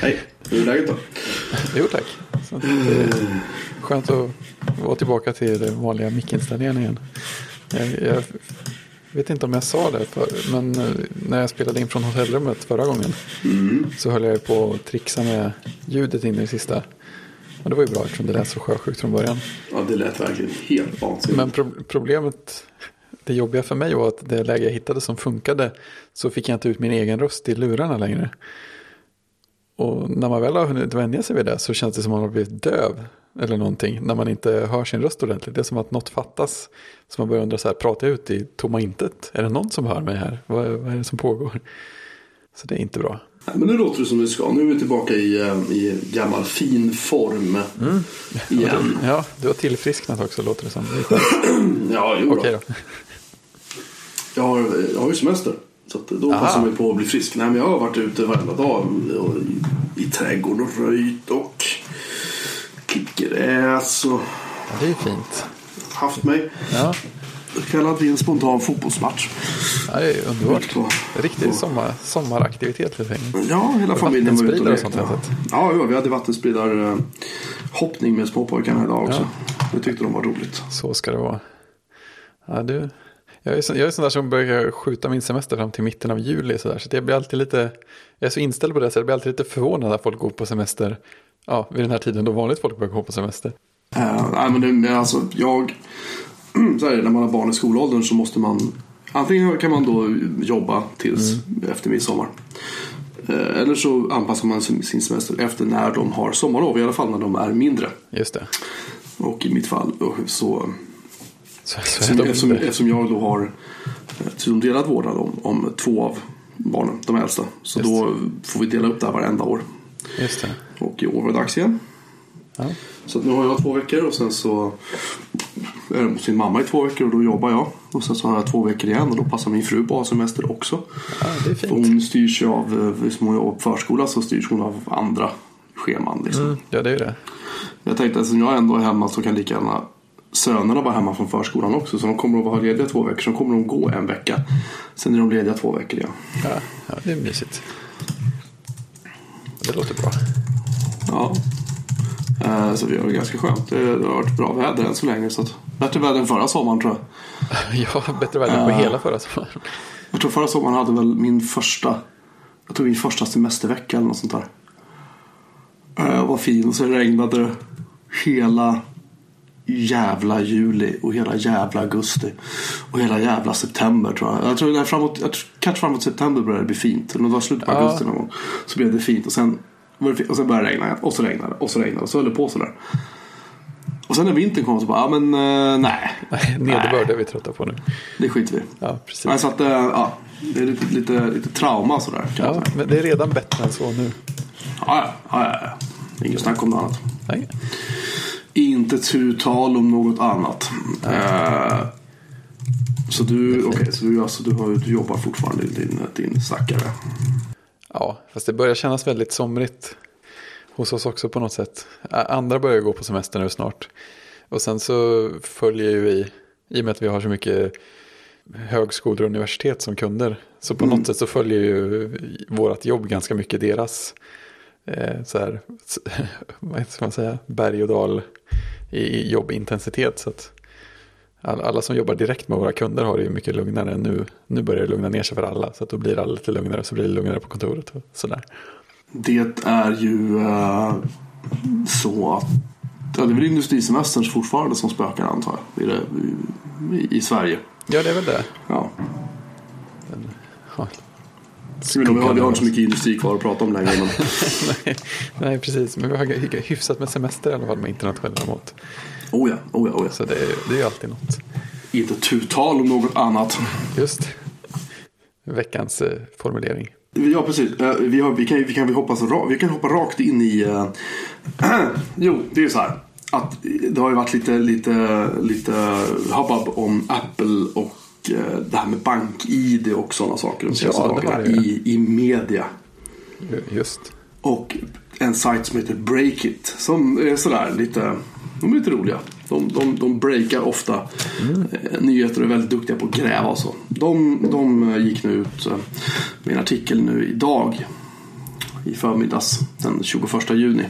Hej, hur är läget då? Jo tack. Så, är skönt att vara tillbaka till den vanliga mickinställningen igen. Jag, jag vet inte om jag sa det, för, men eh, när jag spelade in från hotellrummet förra gången så höll jag på att trixa med ljudet in i det sista. Och det var ju bra eftersom det lät så sjösjukt från början. Ja, det lät verkligen helt vansinnigt. Men pro problemet, det jobbiga för mig var att det läge jag hittade som funkade så fick jag inte ut min egen röst i lurarna längre. Och när man väl har hunnit vänja sig vid det så känns det som att man har blivit döv. Eller någonting, när man inte hör sin röst ordentligt. Det är som att något fattas. Så man börjar undra så här, pratar jag ut i tomma intet? Är det någon som hör mig här? Vad, vad är det som pågår? Så det är inte bra. Nej, men nu låter det som det ska. Nu är vi tillbaka i, eh, i gammal fin form igen. Ja, du har tillfrisknat också låter det som. Ja, jo då. Okej då. Jag har, jag har ju semester. Så då Aha. passar man på att bli frisk. Nej, men jag har varit ute varenda dag i, i trädgården och röjt och klippt gräs och Ja, det är fint. haft mig Ja, kallat till en spontan fotbollsmatch. ja det är underbart. På- Riktig sommar, sommaraktivitet. Ja, hela familjen var ute och lekte. Ja, jo, vi hade vattenspridare hoppning med småpojkarna idag också. Det tyckte de var roligt. Så ska det vara. Ja, du, jag är, så, jag är sån där som börjar skjuta min semester fram till mitten av juli. Så, där, så jag blir alltid lite, jag är så inställd på det så jag blir alltid lite förvånad när folk går på semester. Ja, vid den här tiden då vanligt folk börjar gå på semester. Uh, nej, men det, alltså, jag... Så här, när man har barn i skolåldern så måste man... Antingen kan man då jobba tills efter midsommar. Eh, eller så anpassar man sin semester efter när de har sommarlov. I alla fall när de är mindre. Just det. Och i mitt fall så... Så, så är Eftersom, eftersom, eftersom jag då har eh, som delad vårdnad om, om två av barnen, de äldsta. Så Just. då får vi dela upp det här varenda år. Just det. Och i år var det dags igen. Ja. Så nu har jag två veckor och sen så är det hos sin mamma i två veckor och då jobbar jag. Och sen så har jag två veckor igen och då passar min fru på att ha semester också. ja, det är För fint. hon styrs ju av, eh, som hon jobbar på förskola så styrs hon av andra scheman. Liksom. Mm, ja, det är det. Jag tänkte att eftersom jag ändå är hemma så kan lika gärna sönerna vara hemma från förskolan också. Så de kommer att vara lediga två veckor. Så kommer de gå en vecka. Sen är de lediga två veckor igen. Ja, ja, det är mysigt. Det låter bra. Ja. Eh, Så vi har det ganska skönt. Det har varit bra väder än så länge. Så att, bättre väder än förra sommaren tror jag. Ja, bättre väder på hela förra sommaren. Jag tror förra sommaren hade väl min första Jag tror min första semestervecka eller något sånt där. Eh, var fin och så regnade det hela jävla juli och hela jävla augusti. Och hela jävla september tror jag. Jag tror det är framåt, jag tror, kanske framåt september började det bli fint. Eller det var slutet på Ja. augusti någon gång. Så blev det fint och sen, och sen började det regna. Och så regnade det och så regnade det och så höll det på sådär. Och sen när vintern kom så bara, ja men eh, nej. Nederbörd är vi trötta på nu. Det skiter vi. Ja, precis. Nej, så att, eh, ja, det är lite, lite, lite trauma sådär. Ja, men det är redan bättre än så nu. Ja, ja, ja, ja. Inget snack om något annat. Nej. Inte tu tal om något annat. Eh, så du, okej, så du, alltså, du, har, du jobbar fortfarande i din, din stackare. Ja, fast det börjar kännas väldigt somrigt hos oss också på något sätt. Andra börjar gå på semester nu snart. Och sen så följer ju vi, i och med att vi har så mycket högskolor och universitet som kunder, så på något sätt så följer ju vårt jobb ganska mycket deras eh, så här, vad ska man säga, berg och dal i jobbintensitet. Så att all- alla som jobbar direkt med våra kunder har det ju mycket lugnare. Nu, nu börjar det lugna ner sig för alla. Så att då blir alla lite lugnare. Så blir det lugnare på kontoret och sådär. Det är ju eh, så att ja, det är väl industrisemestern fortfarande som spökar antar jag. I, i, Sverige. Ja, det är väl det. Ja. Ja. Vi, har, vi har inte så mycket industri kvar att prata om längre. Men, nej, nej, precis. Men vi har hy- hyfsat med semester i alla fall med internationella mått. oh ja, oh ja, oh ja. Så det är, det är alltid något. Inte tu tal om något annat. Just veckans eh, formulering. Ja, precis. Eh, Vi, har, vi, kan, vi, kan, vi, hoppas, vi kan hoppa rakt in i... eh, jo, det är ju så här. Att det har ju varit lite, lite, lite hubbub om Apple och det här med bank-id och sådana saker de senaste Ja, dagarna i, i media. Ju- Just. Och en sajt som heter Breakit som är sådär lite De är lite roliga. De, de, de breakar ofta eh, nyheter och är väldigt duktiga på att gräva och så. De, de eh, gick nu ut eh, med en artikel nu idag i förmiddags den 21 juni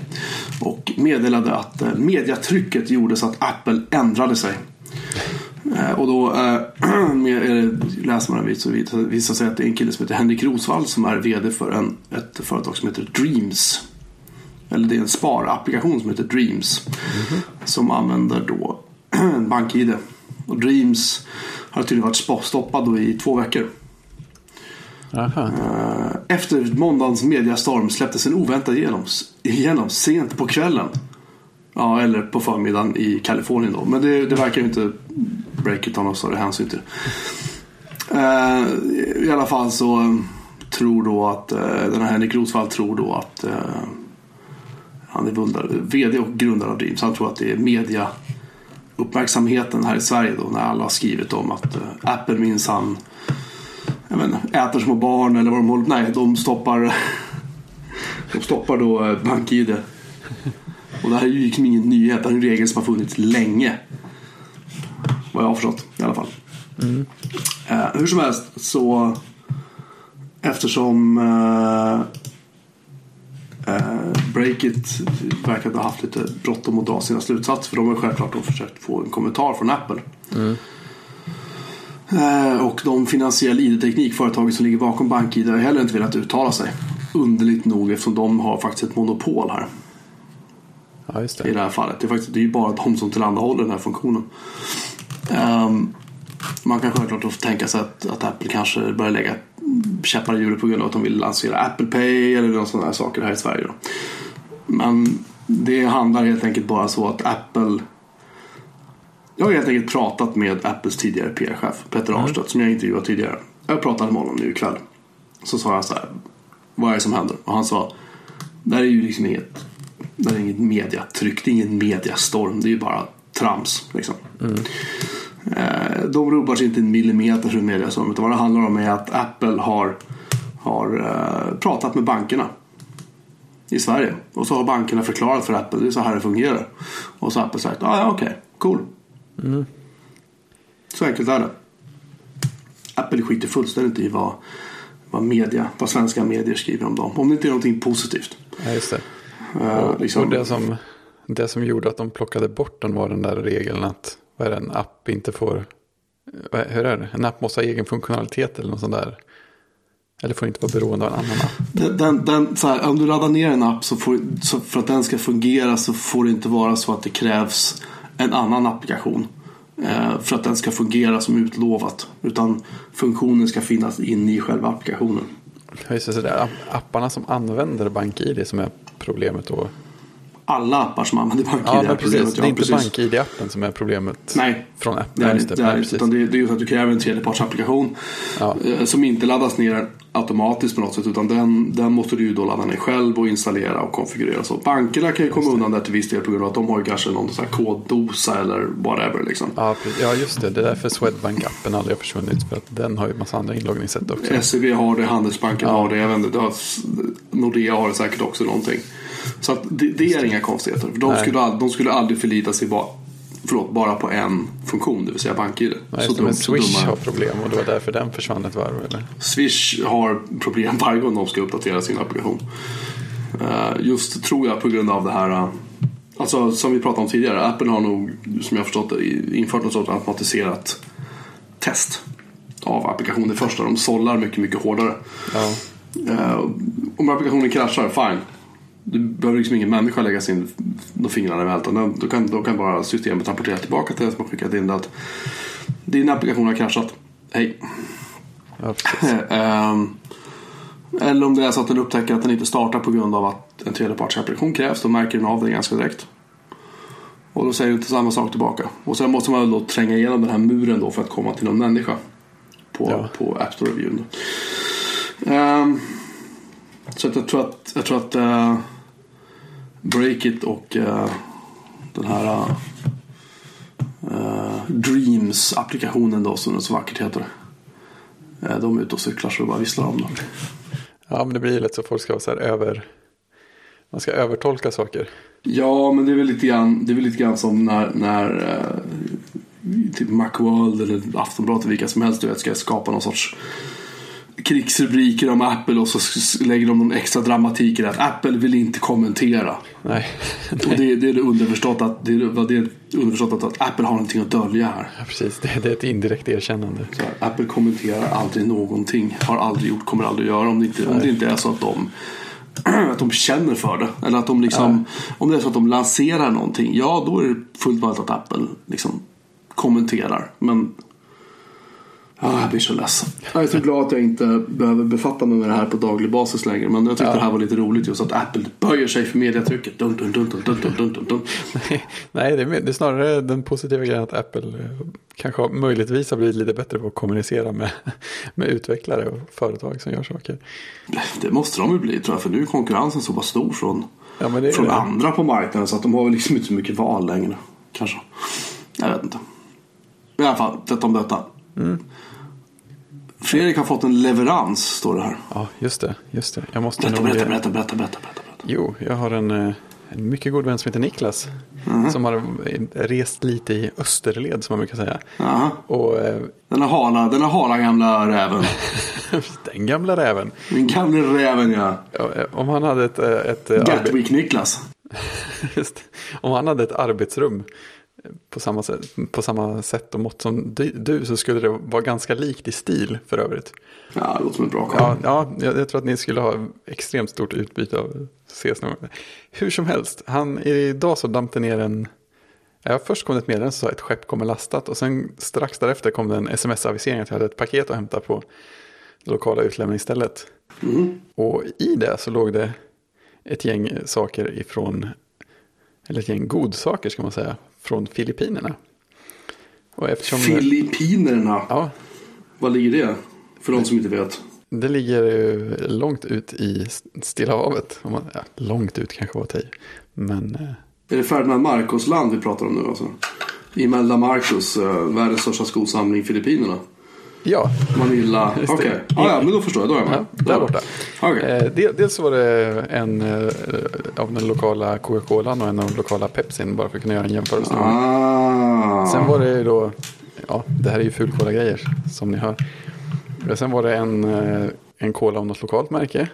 och meddelade att eh, mediatrycket gjorde så att Apple ändrade sig. Eh, Och då det- läser man så visar sig att det är en kille som heter Henrik Rosvall som är VD för en, ett företag som heter Dreams. Eller det är en sparapplikation som heter Dreams. Som använder då BankID. Och Dreams har tydligen varit stoppad i två veckor. Aha. Eh, Efter måndagens mediastorm släpptes en oväntad igenom, igenom sent på kvällen. Ja, eller på förmiddagen i Kalifornien då. Men det, det verkar ju inte Breakit ta någon större hänsyn till. Eh, I alla fall så eh, tror då att eh, den här Henrik Rosvall tror då att eh, han är vundare, VD och grundare av Dreams. Han tror att det är media uppmärksamheten här i Sverige då när alla har skrivit om att eh, Apple minsann äter små barn eller vad de håller Nej, de stoppar De stoppar då eh, BankID. Och det här är ju liksom ingen nyhet. Det här är en regel som har funnits länge. Vad jag har förstått i alla fall. Eh, hur som helst så eftersom eh, eh, Breakit verkar ha haft lite bråttom att dra sina slutsatser. För de har självklart då försökt få en kommentar från Apple. Eh, Och de finansiella ID-teknikföretagen som ligger bakom BankID har heller inte velat uttala sig. Underligt nog eftersom de har faktiskt ett monopol här Ja, just i det. det här fallet. Det är, faktiskt, det är ju bara de som tillhandahåller den här funktionen. Ehm, man kan självklart då tänka sig att, att Apple kanske börjar lägga käppar i hjulet på grund av att de vill lansera Apple Pay eller någon sådana här saker här i Sverige. Då. Men det handlar helt enkelt bara så att Apple jag har helt enkelt pratat med Apples tidigare PR-chef Peter Arnstedt som jag intervjuade tidigare. Jag pratade med honom nu ikväll. Så sa jag så här. Vad är det som händer? Och han sa. Det här är ju liksom inget. Det är inget mediatryck. Det är ingen mediastorm. Det är ju bara trams. Liksom. Eh, de rubbar sig inte en millimeter från mediastorm. Utan vad det handlar om är att Apple har, har eh, pratat med bankerna i Sverige. Och så har bankerna förklarat för Apple, det är så här det fungerar. Och så har Apple sagt, ah, ja okej, cool. Så enkelt är det. Apple skiter fullständigt i vad, vad, media, vad svenska medier skriver om dem. Om det inte är någonting positivt. Ja, just det. Eh, Och, liksom, och det, som, det som gjorde att de plockade bort den var den där regeln att vad är det, en app inte får... vad- Hur är det? En app måste ha egen funktionalitet eller något sånt där. Eller får inte vara beroende av en annan app. Den, den, den, här, om du laddar ner en app så, får, så för att den ska fungera så får det inte vara så att det krävs en annan applikation. Eh, för att den ska fungera som utlovat. Utan funktionen ska finnas inne i själva applikationen. Just det, så det är apparna som använder BankID som är problemet då. Alla appar som använder BankID Ja, men problemet. precis. Det är inte BankID-appen som är problemet. Nej. Från app. Det är, Nej, det, just det. är, Nej, precis. utan det, det är ju så att du kräver en tredjepartsapplikation Ja. eh, som inte laddas ner automatiskt på något sätt utan den, den måste du ju då ladda ner själv och installera och konfigurera. Så bankerna kan ju komma undan där till viss del på grund av att de har ju kanske någon sån här koddosa eller whatever liksom. Ja, precis. ja, just det. Det är därför Swedbank-appen aldrig har försvunnit. För att den har ju massa andra inloggningssätt också. SEB har det, Handelsbanken har det, har, Nordea har det säkert också någonting. Så det, det är inga konstigheter. De Nej. skulle, de skulle aldrig förlita sig bara, förlåt, bara på en funktion, det vill säga BankID. Dum- men Swish har problem och det var därför den försvann ett varv. Eller? Swish har problem varje gång de ska uppdatera sin applikation. Eh, Just tror jag på grund av det här. eh, Alltså som vi pratade om tidigare. Apple har nog som jag förstått det infört något sorts automatiserat test av applikationer först. De sållar mycket, mycket hårdare. Ja, Eh, Om applikationen kraschar, fine. Du behöver liksom ingen människa lägga sin fingrarna emellan. utan Då kan, då kan bara systemet rapportera tillbaka till den som har skickat in det att din applikation har kraschat. Hej. ja. Ehm, Eller om det är så att den upptäcker att den inte startar på grund av att en tredjepartsapplikation krävs. Då märker den av det ganska direkt. Och då säger den inte samma sak tillbaka. Och sen måste man då tränga igenom den här muren då för att komma till någon människa. På, Ja. på App Store Review. Ehm, så jag tror att, jag tror att uh, Breakit och eh, den här eh, Dreams-applikationen då som den så vackert heter. Eh, De är ute och cyklar så det bara visslar om dem. Ja, men det blir ju lätt så folk ska vara så här över, man ska övertolka saker. Ja, men det är väl lite grann, det är väl lite grann som när, när eh, typ Macworld eller Aftonbladet vilka som helst du vet, ska skapa någon sorts krigsrubriker om Apple och så lägger de någon extra dramatik i det. Att Apple vill inte kommentera. Nej, Och det, det är det underförstått att, det är, det är underförstått att, Apple har någonting att dölja här. ja, precis. Det, det är ett indirekt erkännande. Här, Apple kommenterar aldrig någonting. Har aldrig gjort, kommer aldrig göra. Om det inte, om det inte är så att de, att de känner för det. Eller att de liksom, om det är så att de lanserar någonting. Ja, då är det fullt vanligt att Apple liksom kommenterar. Men Ah, jag blir så ledsen. Jag är så glad att jag inte behöver befatta mig med det här på daglig basis längre. Men jag tyckte ja. det här var lite roligt just att Apple böjer sig för mediatrycket. Dun, dun, dun, dun, dun, dun, dun, dun. Nej, det är, det är snarare den positiva grejen att Apple eh, kanske möjligtvis har blivit lite bättre på att kommunicera med, med utvecklare och företag som gör saker. Det måste de ju bli tror jag, för nu är konkurrensen så pass stor från, ja, från det. andra på marknaden så att de har väl liksom inte så mycket val längre. Kanske. Jag vet inte. I alla fall, detta om detta. Mm. Fredrik har fått en leverans, står det här. Ja, just det. Just det. Jag måste Berätta, nog... berätta, berätta, berätta, berätta, berätta. berätta. Jo, jag har en, eh, en mycket god vän som heter Niklas. Mhm. Som har eh, rest lite i österled som man brukar säga. Och eh, Den här hala, den här hala gamla räven. den gamla räven. Den gamla räven ja. Eh, Om han hade ett, eh, ett, eh, Gatwick-Niklas. om han hade ett arbetsrum eh, på samma, sätt, på samma sätt och mått som du, så skulle det vara ganska likt i stil för övrigt. Ja, det låter som en bra karl. Ja, ja jag, jag tror att ni skulle ha extremt stort utbyte av att ses någon gång. Hur som helst, han, idag så damp det ner en... Ja, först kom det ett meddelande som sa att ett skepp kommer lastat och sen strax därefter kom det en sms-avisering att jag hade ett paket att hämta på det lokala utlämningsstället. Mm. Och i det så låg det ett gäng saker ifrån, eller ett gäng godsaker ska man säga, från Filippinerna. Och eftersom... Filippinerna. Ja, Var ligger det? För de som inte vet. Det ligger långt ut i Stilla havet. Ja, långt ut kanske var att. Men eh, Är det Ferdinand Marcos land vi pratar om nu alltså? Imelda Marcos, uh, världens största skosamling Filippinerna. Ja, Manila. Just Okej, det. ah, ja men då förstår jag. Då är jag med. ja, där borta. Okej. Eh, del, dels var det en eh, av den lokala Coca-Colan och en av de lokala Pepsin. Bara för att kunna göra en jämförelse. Ah. Sen var det då, ja det här är ju fulkola-grejer som ni hör. Men Sen var det en, eh, en cola av något lokalt märke.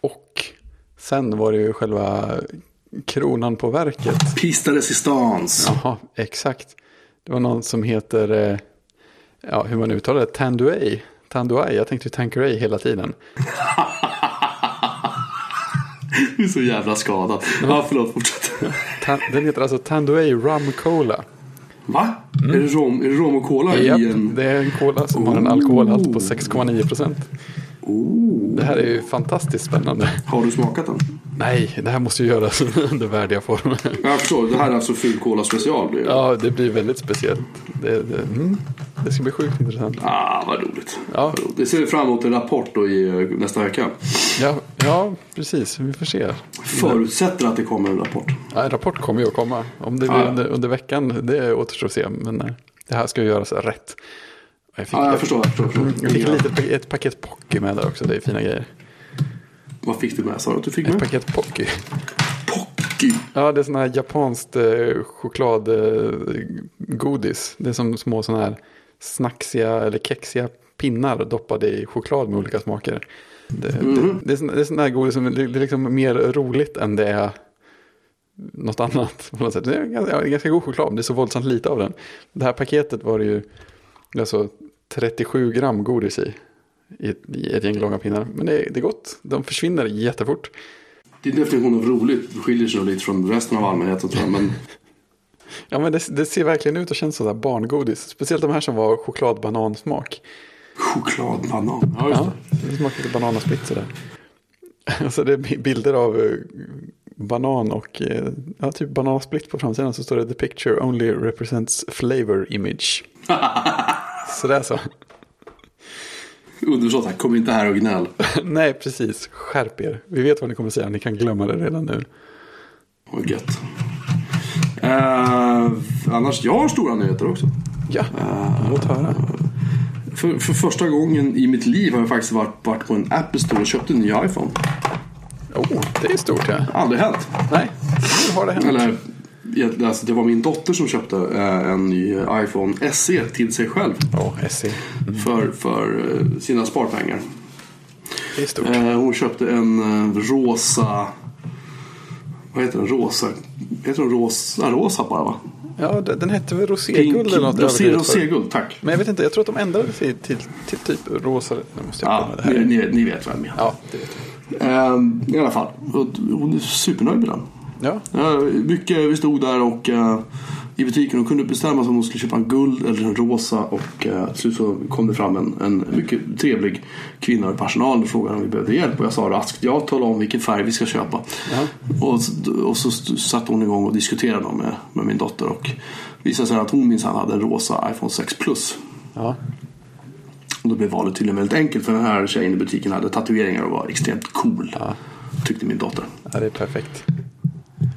Och sen var det ju själva kronan på verket. Pista Resistance. Jaha, exakt. Det var någon som heter, eh, ja hur man uttalar det, Tanduay. Tanduay, jag tänkte ju Tanqueray hela tiden. Du är så jävla skadad. Ja, förlåt, fortsätt. Den heter alltså Tanduay Rum Cola. Va? Är, det rom, är det rom och cola Japp, i en... det är en cola som har en alkoholhalt på 6,9 procent. Oh. Det här är ju fantastiskt spännande. Har du smakat den? Nej, det här måste ju göras under värdiga former. Jag förstår, det här är alltså full cola special. blir det. Ja, det blir väldigt speciellt. Det, det, mm, det ska bli sjukt intressant. Ah, vad roligt. Ja. Det ser vi fram emot en rapport då i eh, nästa vecka. Ja, ja, precis. Vi får se. Förutsätter att det kommer en rapport. Ja, en rapport kommer ju att komma. Om det blir Ja. under, under veckan, det återstår att se. Men eh, det här ska ju göras rätt. Jag fick, Ja, jag förstår. Jag förstår, jag förstår. jag fick Ja. ett paket, ett Pocky med där också. Det är fina grejer. Vad fick du med? Sa du att du fick Ett med? paket Pocky. Pocky. Ja, det är sån här japanskt eh, chokladgodis. det är som små såna här snacksiga eller kexiga pinnar doppade i choklad med olika smaker. Det, det, det, är sån, det är sån här godis som det, det är liksom mer roligt än det är något annat. På något sätt. Det är ganska, det ganska god choklad, men det är så våldsamt lite av den. Det här paketet var det ju alltså 37 gram godis i. I, i ett gäng långa pinnar. Men det, är- det är gott. De försvinner jättefort. Din definition av roligt skiljer sig lite från resten av allmänheten tror jag. Men Ja men det, det ser verkligen ut och känns som så här barngodis. Speciellt de här som var chokladbanansmak. chokladbanan. Ja, just Ja, det. det smakar lite banan och splitt sådär. Alltså det är bi- bilder av eh, banan och eh, ja, typ banan och splitt på framsidan så står det the picture only represents flavor image. Sådär så. Underförstått kom inte här och gnäll. Nej precis, skärp er. Vi vet vad ni kommer säga, ni kan glömma det redan nu. Vad gött. Eh, annars, jag har stora nyheter också. Ja, låt höra. För, för första gången i mitt liv har jag faktiskt varit, varit på en Apple Store och köpt en ny iPhone. Oh, det är stort ja. Aldrig hänt. Nej, nu har det hänt. Eller, alltså, det var min dotter som köpte eh, en ny iPhone SE till sig själv. Ja, SE. För, för eh, sina sparpengar. Det är stort. Eh, hon köpte en rosa... Vad heter den? Rosa... Heter den rosa? Rosa bara va? Ja, den hette väl roséguld eller något Rosé, roséguld, tack. Men jag vet inte, jag tror att de ändrade till, till, till typ rosa. Nu måste jag Ja, ni, ni, ni vet vad jag menar. Ja, det vet jag. Ehm, I alla fall. Och Hon är supernöjd med den. Ja, Ja, mycket, vi stod där och eh, i butiken och kunde bestämma sig om hon skulle köpa en guld eller en rosa och uh, till slut så kom det fram en, en mycket trevlig kvinna i personalen och frågade om vi behövde hjälp och jag sa raskt ja, tala om vilken färg vi ska köpa. Och, så- och så satte hon igång och diskuterade med, med min dotter och visade sig att hon minsann hade en rosa iPhone 6 Plus. ja. Och då blev valet tydligen väldigt enkelt för den här tjejen i butiken hade tatueringar och var extremt cool. Tyckte min dotter. ja det är perfekt.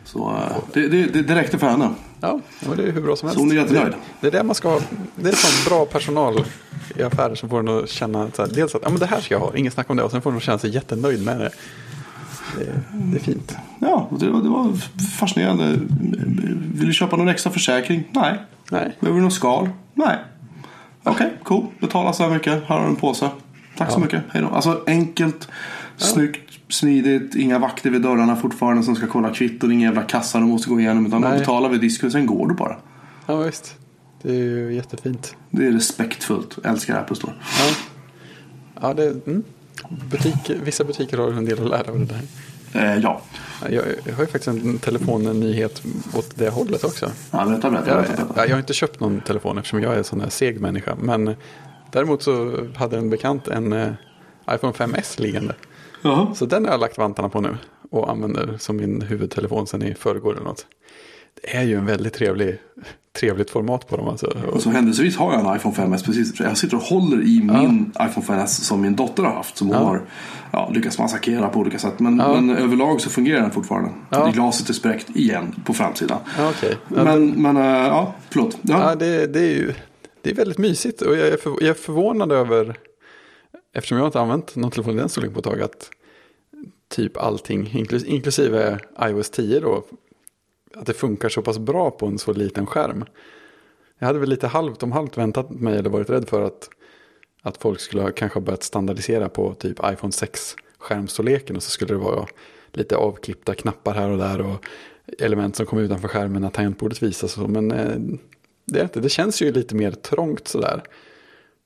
Så eh, det, det, det, räckte för henne. Ja, men det är hur bra som helst. Så hon är jättenöjd. Det, är det man ska ha. Det är sån bra personal i affärer som får en att känna så här, dels att ja, men det här ska jag ha, ingen snack om det. Och sen får att känna sig jättenöjd med det. Det, det är fint. Ja, det var, det var fascinerande. Vill du köpa någon extra försäkring? Nej. Nej, Behöver du något skal? Nej. Okej, cool. Betala så här mycket. Här har du en påse. Tack så mycket. Hej då. Alltså enkelt, snyggt, smidigt. Inga vakter vid dörrarna fortfarande som ska kolla kvitton. Inga jävla kassar de måste gå igenom. Utan man betalar vid disken sen går du bara. ja visst. Det är ju jättefint. Det är respektfullt. Jag älskar Apple Store. Ja, ja det, mm. Butik, vissa butiker har en del att lära av det där. Eh, ja. Jag, jag har ju faktiskt en telefonnyhet åt det hållet också. ja berätta, berätta. Jag, berätta, berätta. jag, jag har inte köpt någon telefon eftersom jag är en sån här seg människa. Men däremot så hade en bekant en eh, iPhone 5S liggande. Jaha. Så den har jag lagt vantarna på nu. Och använder som min huvudtelefon sen i förrgår eller något. Det är ju en väldigt trevlig, trevligt format på dem alltså. Och, så händelsevis har jag en iPhone 5S precis. Jag sitter och håller i min iPhone 5S som min dotter har haft. Som hon Ja. har ja, lyckats massakrera på olika sätt. Men, Ja. men överlag så fungerar den fortfarande. Ja. Glaset är spräckt igen på framsidan. ja. Ja, Men, men äh, ja, förlåt. Ja. Ja, det, det är ju det är väldigt mysigt. Och jag är, för, jag är förvånad över, eftersom jag inte använt någon telefon i den storleken på ett tag, att typ allting, inklus, inklusive iOS 10 då, att det funkar så pass bra på en så liten skärm. Jag hade väl lite halvt om halvt väntat mig eller varit rädd för att, att folk skulle ha kanske börjat standardisera på typ iPhone 6 skärmstorleken och så skulle det vara lite avklippta knappar här och där och element som kommer utanför skärmen när tangentbordet visas. och så. Men eh, det, är inte, det känns ju lite mer trångt sådär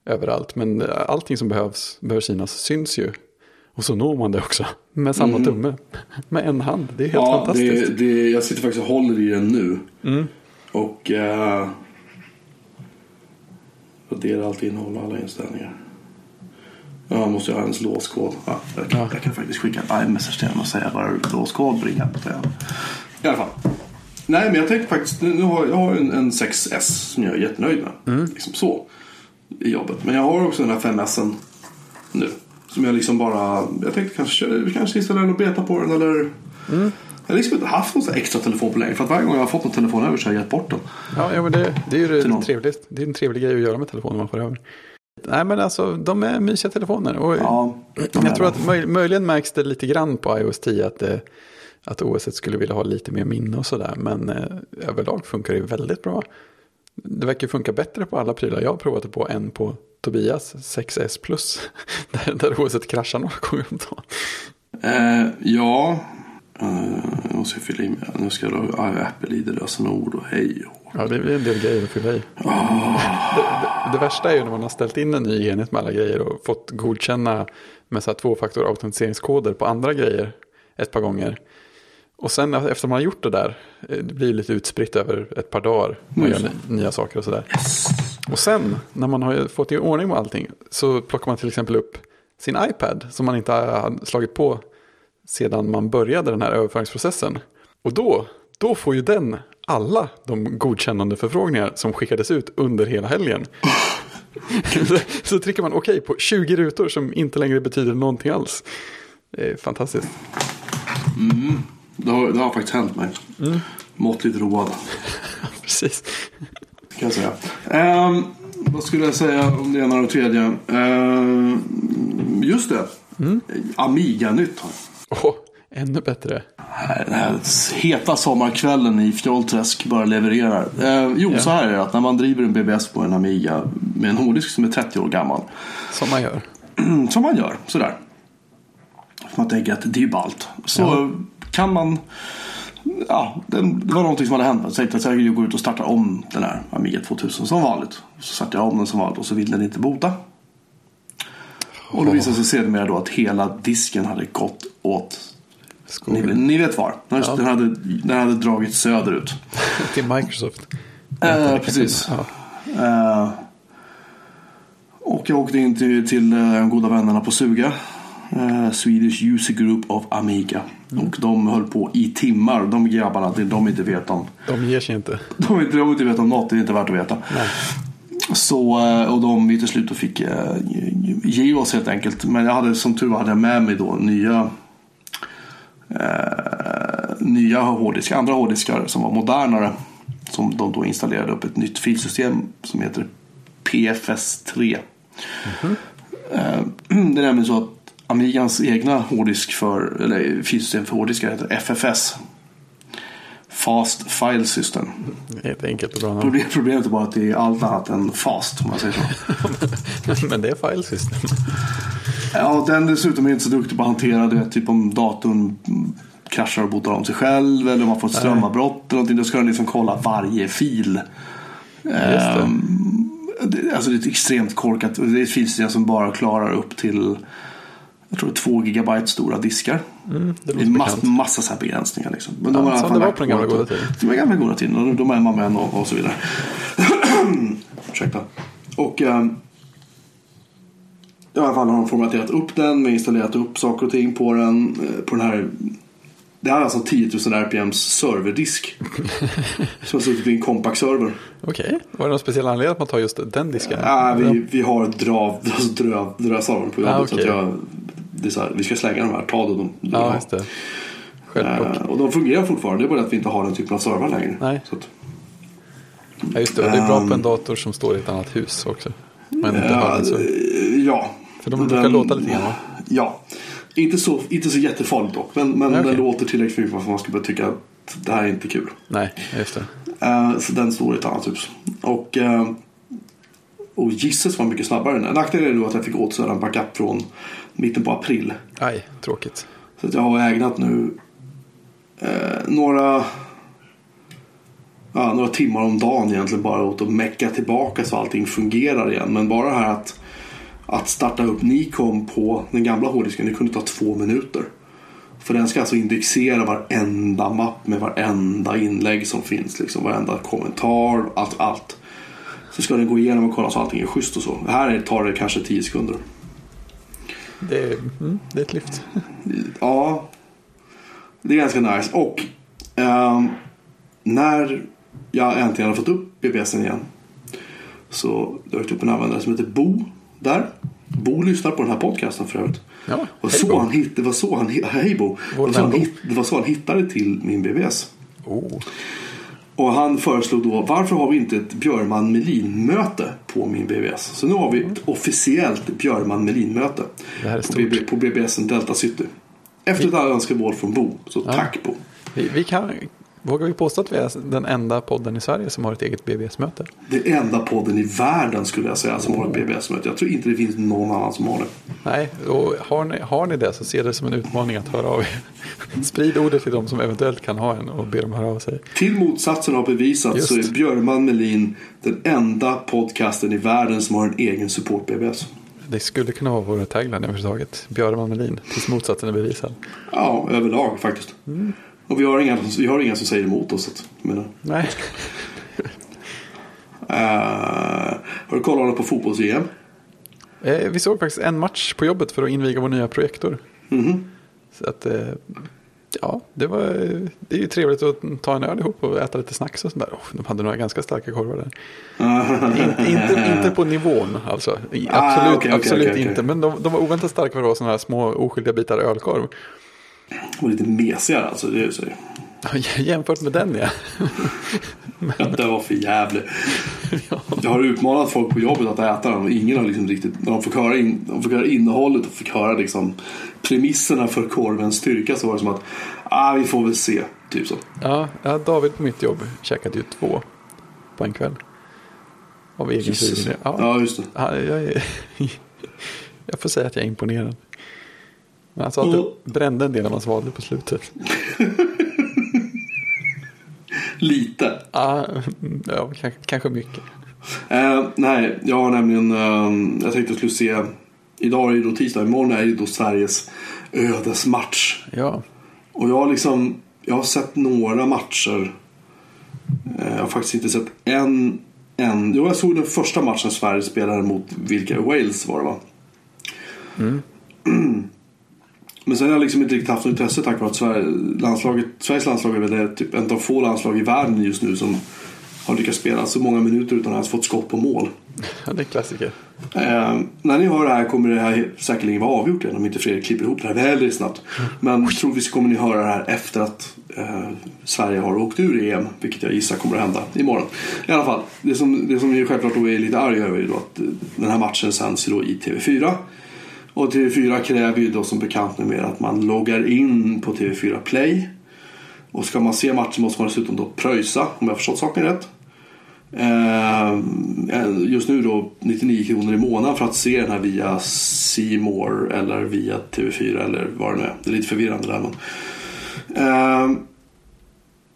överallt. Men eh, allting som behövs, behöver synas syns ju. Och så når man det också med samma tumme. Med en hand. Det är helt ja, fantastiskt. det, det, jag sitter faktiskt och håller i den nu. Mm. Och äh, radera allt innehåll och alla inställningar. Ja, jag måste ha ens låskod. Ja, jag, kan, Ja. jag kan faktiskt skicka ett iMessage till henne och säga vad låskod bringar på det. I alla fall. Nej, men jag tänkte faktiskt, nu har jag har en, en 6S som jag är jättenöjd med. Mm. Liksom så. I jobbet. Men jag har också den här 5S nu. Som jag liksom bara, jag tänkte kanske, kanske istället och beta på den eller. Mm. Jag har liksom inte haft någon extra telefon på länge. För att varje gång jag har fått någon telefon över så har jag gett bort den. Ja, ja men det, det är ju det trevligt. Det är en trevlig grej att göra med telefonen man får över. Nej, men alltså de är mysiga telefoner. Och Ja, jag tror det. att möj, möjligen märks det lite grann på iOS 10 att, det, att OS skulle vilja ha lite mer minne och sådär. Men eh, överlag funkar det väldigt bra. Det verkar funka bättre på alla prylar jag har provat det på än på Tobias 6S Plus. Där, där OS kraschar några gånger om dagen. Eh, ja. Uh, jag måste fylla i. Nu ska jag då ah, Apple-id, lösenord och hej. Ja, det är en del grejer att fylla i. Det, det, det värsta är ju när man har ställt in en ny enhet med alla grejer och fått godkänna med så här tvåfaktor autentiseringskoder på andra grejer ett par gånger. Och sen efter man har gjort det där, eh, det blir lite utspritt över ett par dagar. Man gör ny- nya saker och sådär. Och sen när man har fått i ordning med allting så plockar man till exempel upp sin iPad som man inte har slagit på sedan man började den här överföringsprocessen. Och då, då får ju den alla de godkännande förfrågningar som skickades ut under hela helgen. så, trycker man okej på 20 rutor som inte längre betyder någonting alls. Det är fantastiskt. Det har, det har faktiskt hänt mig. Mm. Måttligt road. Precis. Kan jag säga. Ehm, vad skulle jag säga om det ena och det tredje? Ehm, just det. Mm. Amiga-nytt har jag. Och Ännu bättre. Den här heta sommarkvällen i Fjollträsk bara levererar. Eh, jo, Ja. så här är det att när man driver en BBS på en Amiga med en hårddisk som är 30 år gammal. Som man gör. Som man gör, sådär. Man tänker att det är ju ballt. Så Ja. kan man... Ja, det, det var någonting som hade hänt. Jag tänkte att jag går ut och startar om den här Amiga 2000 som vanligt. Så startade jag om den som vanligt och så ville den inte bota. Och då visade sig sedermera då att hela disken hade gått åt... Ni, ni vet var. Den, Ja. den, hade, den hade dragit söderut. Till Microsoft. Eh, precis. Ja. Eh, och jag åkte in till, till eh, goda vännerna på Suga. Eh, Swedish User Group of Amiga. Och de höll på i timmar. De grabbarna, det de inte vet om. De ger sig inte. De inte, de inte vet om något, det är inte värt att veta. Nej. Så, eh, och de till slut fick eh, ge oss helt enkelt. Men jag hade som tur var hade jag med mig då nya eh, nya hårddiskar, andra hårddiskar som var modernare. Som de då installerade upp ett nytt filsystem som heter PFS3. Eh, det är nämligen så att Amigans egna hårddisk för, eller filsystem för hårddiskar heter FFS. Fast File System. Ett enkelt och bra namn. Problem- Problemet är bara att det är allt annat än fast om man säger så. Men det är file system. Ja, den dessutom är inte så duktig på att hantera det. Typ om datorn kraschar och botar om sig själv eller om man får ett strömavbrott eller någonting. Då ska den liksom kolla varje fil. Just det. Det- Alltså det är ett extremt korkat. Det är ett filsystem som bara klarar upp till jag tror det är två gigabyte stora diskar. Mm, det Det är mass, massa så här begränsningar. Liksom. Men Ja, har som det var på den gamla goda tiden. Det var gamla goda tiden. Och de är man med och, och så vidare. Ursäkta. Och ehm, i alla fall har de formaterat upp den. Vi har installerat upp saker och ting på den. eh, På den här. Det här är alltså 10 000 RPMs serverdisk. som har suttit i en compact server. Okej, var det någon speciell anledning att man tar just den disken? Ja, vi, vi har drav, alltså dröv, dem på jobbet. Ah, så att jag, det är så här, vi ska slänga de här, ta då de. Ja, just det. Självplock. Eh, och de fungerar fortfarande, det är bara att vi inte har den typen av server längre. Nej. Så att, Ja, just det. Och det är bra Ehm. på en dator som står i ett annat hus också. Men inte ja, den så. eh, ja. För de brukar låta lite grann, va? Ja. Inte så, inte så jättefarligt dock. Men, men okej. den låter tillräckligt mycket för att man ska börja tycka att det här är inte kul. Nej, just det. Eh, så den står i ett annat hus. Och, uh, och gisses var mycket snabbare. Nackdelen är då att jag fick återställa en backup från mitten på april. Aj, tråkigt. Så att jag har ägnat nu eh, några, ja, några timmar om dagen egentligen bara åt att mecka tillbaka så allting fungerar igen. Men bara det här att, att starta upp Nikom på den gamla hårddisken, det kunde ta två minuter. För den ska alltså indexera varenda mapp med varenda inlägg som finns. Liksom, varenda kommentar, allt, allt. Så ska den gå igenom och kolla så allting är schysst och så. Det här tar det kanske 10 sekunder. Det är, mm, det är ett lyft. Ja, det är ganska nice. Och ehm, när jag äntligen har fått upp BBSen igen så dök det upp en användare som heter Bo där. Bo lyssnar på den här podcasten för övrigt. Ja, Och så Bo. han hitt, det var så han, hej Bo. Det var, så han hitt, det var så han hittade till min BBS. Oh. Och han föreslog då, varför har vi inte ett Björman Melin-möte på min BBS? Så nu har vi ett officiellt Björman Melin-möte på. BB, på BBSen Delta City. Efter ett önskemål från Bo, så tack Bo. Vi, vi kan, vågar vi påstå att vi är den enda podden i Sverige som har ett eget BBS-möte? Är enda podden i världen skulle jag säga som har ett BBS-möte. Jag tror inte det finns någon annan som har det. Nej, och har ni, har ni det så se det som en utmaning att höra av er. Sprid ordet till de som eventuellt kan ha en och be dem höra av sig. Till motsatsen har bevisats Just. så är Björman Melin den enda podcasten i världen som har en egen support-BBS. Det skulle kunna vara vår tagline överhuvudtaget. Björman Melin, tills motsatsen är bevisad. Ja, överlag faktiskt. Mm. Och vi har, inga, vi har inga som säger emot oss. Att, menar. Nej, Eh, har du kollat på fotbolls-EM? eh, vi såg faktiskt en match på jobbet för att inviga vår nya projektor. Mhm. Så att, eh, ja, det, var, det är ju trevligt att ta en öl ihop och äta lite snacks och sånt där. Oh, de hade några ganska starka korvar där. In, inte, inte på nivån alltså. Ah, Absolut, okej, okej, absolut okej, okej. inte. Men de, de var oväntat starka för att vara sådana här små oskyldiga bitar ölkorv. Och lite mesigare alltså. Det är så. Jämfört med den ja. Ja, det var för jävligt. Jag har utmanat folk på jobbet att äta den och ingen har liksom riktigt, när de fick höra, in, de fick höra innehållet och fick höra liksom premisserna för korvens styrka så var det som att, ah vi får väl se, typ så. Ja, David på mitt jobb käkade ju två på en kväll. Av egen. Ja, Ja, just det. Ja, jag, är, jag får säga att jag är imponerad. Men han sa att Mm. det brände en del av hans vader på slutet. Lite. Ja, ja kanske, kanske mycket. Eh, nej, jag har nämligen, eh, jag tänkte att jag skulle se, idag är det då tisdag, imorgon är det ju då Sveriges ödesmatch. Ja, Och jag har liksom, jag har sett några matcher. Eh, Jag har faktiskt inte sett en, en. Jo, jag såg den första matchen Sverige spelade mot vilka? Wales var det va? Men sen har jag liksom inte riktigt haft något intresse tack vare att Sverige, landslaget, Sveriges landslag är väl det, typ en av få landslag i världen just nu som har lyckats spela så många minuter utan att ens fått skott på mål. ja, det är klassiker. Eh, när ni hör det här kommer det här säkerligen vara avgjort igen om inte Fredrik klipper ihop det här väldigt snabbt. Men troligtvis kommer ni höra det här efter att eh, Sverige har åkt ur EM, vilket jag gissar kommer att hända imorgon. I alla fall, det som, det som jag självklart då är lite arg över är då att eh, den här matchen sänds då i TV4. Och TV4 kräver ju då som bekant numera att man loggar in på TV4 Play. Och ska man se matchen måste man dessutom då pröjsa, om jag har förstått saken rätt. Eh, just nu då 99 kronor i månaden för att se den här via C More eller via TV4 eller vad det nu är. Det är lite förvirrande där men. Eh,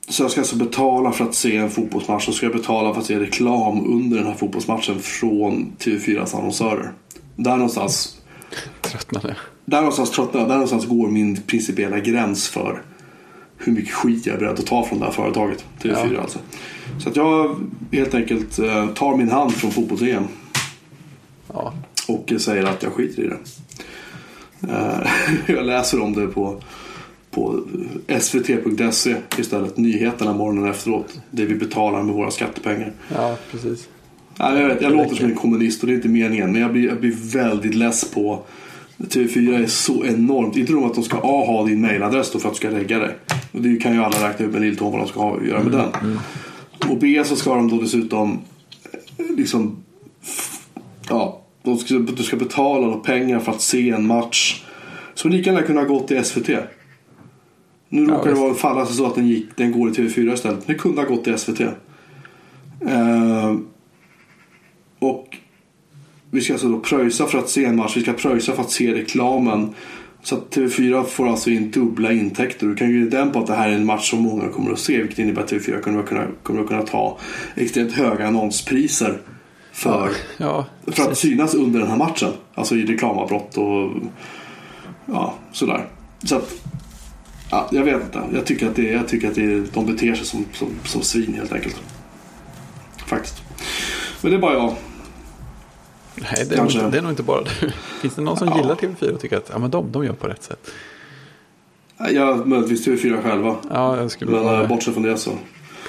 så jag ska alltså betala för att se en fotbollsmatch och ska jag betala för att se reklam under den här fotbollsmatchen från TV4s annonsörer. Där någonstans Tröttnade. där någonstans tröttnar jag. Där någonstans går min principiella gräns för hur mycket skit jag är beredd att ta från det här företaget. TV4 Ja. alltså. Så att jag helt enkelt eh, tar min hand från fotbolls-EM Ja, och säger att jag skiter i det. Eh, jag läser om det på, på svt.se istället. Nyheterna morgonen efteråt. Det vi betalar med våra skattepengar. ja precis. Nej, jag vet, jag låter som en kommunist och det är inte meningen. Men jag blir, jag blir väldigt less på TV4 är så enormt. Inte nog att de ska A ha din mailadress för att du ska lägga det. Och det kan ju alla räkna ut med lilltån vad de ska ha, göra med den. Och B så ska de då dessutom eh, liksom ja, de ska, du ska betala pengar för att se en match. Som lika gärna kunde ha gått till SVT. Nu Ja, råkar det vara falla sig så att den, gick, den går i TV4 istället. Men det kunde ha gått till SVT. Eh, och vi ska alltså då pröjsa för att se en match. Vi ska pröjsa för att se reklamen. Så att TV4 får alltså in dubbla intäkter. Du kan ju den på att det här är en match som många kommer att se. Vilket innebär att TV4 kommer att kunna, kommer att kunna ta extremt höga annonspriser. För, Ja, för att synas under den här matchen. Alltså i reklamavbrott och ja, sådär. Så att, ja, jag vet inte. Jag tycker att, det, jag tycker att det, de beter sig som, som, som svin helt enkelt. Faktiskt. Men det är bara jag. Nej, det är, nog Kanske. det är nog inte bara du. Finns det någon som Ja. gillar TV4 och tycker att ja, men de, de gör på rätt sätt? Jag möjligtvis TV4 själva. Ja, jag skulle Men vara äh, bortsett från det så.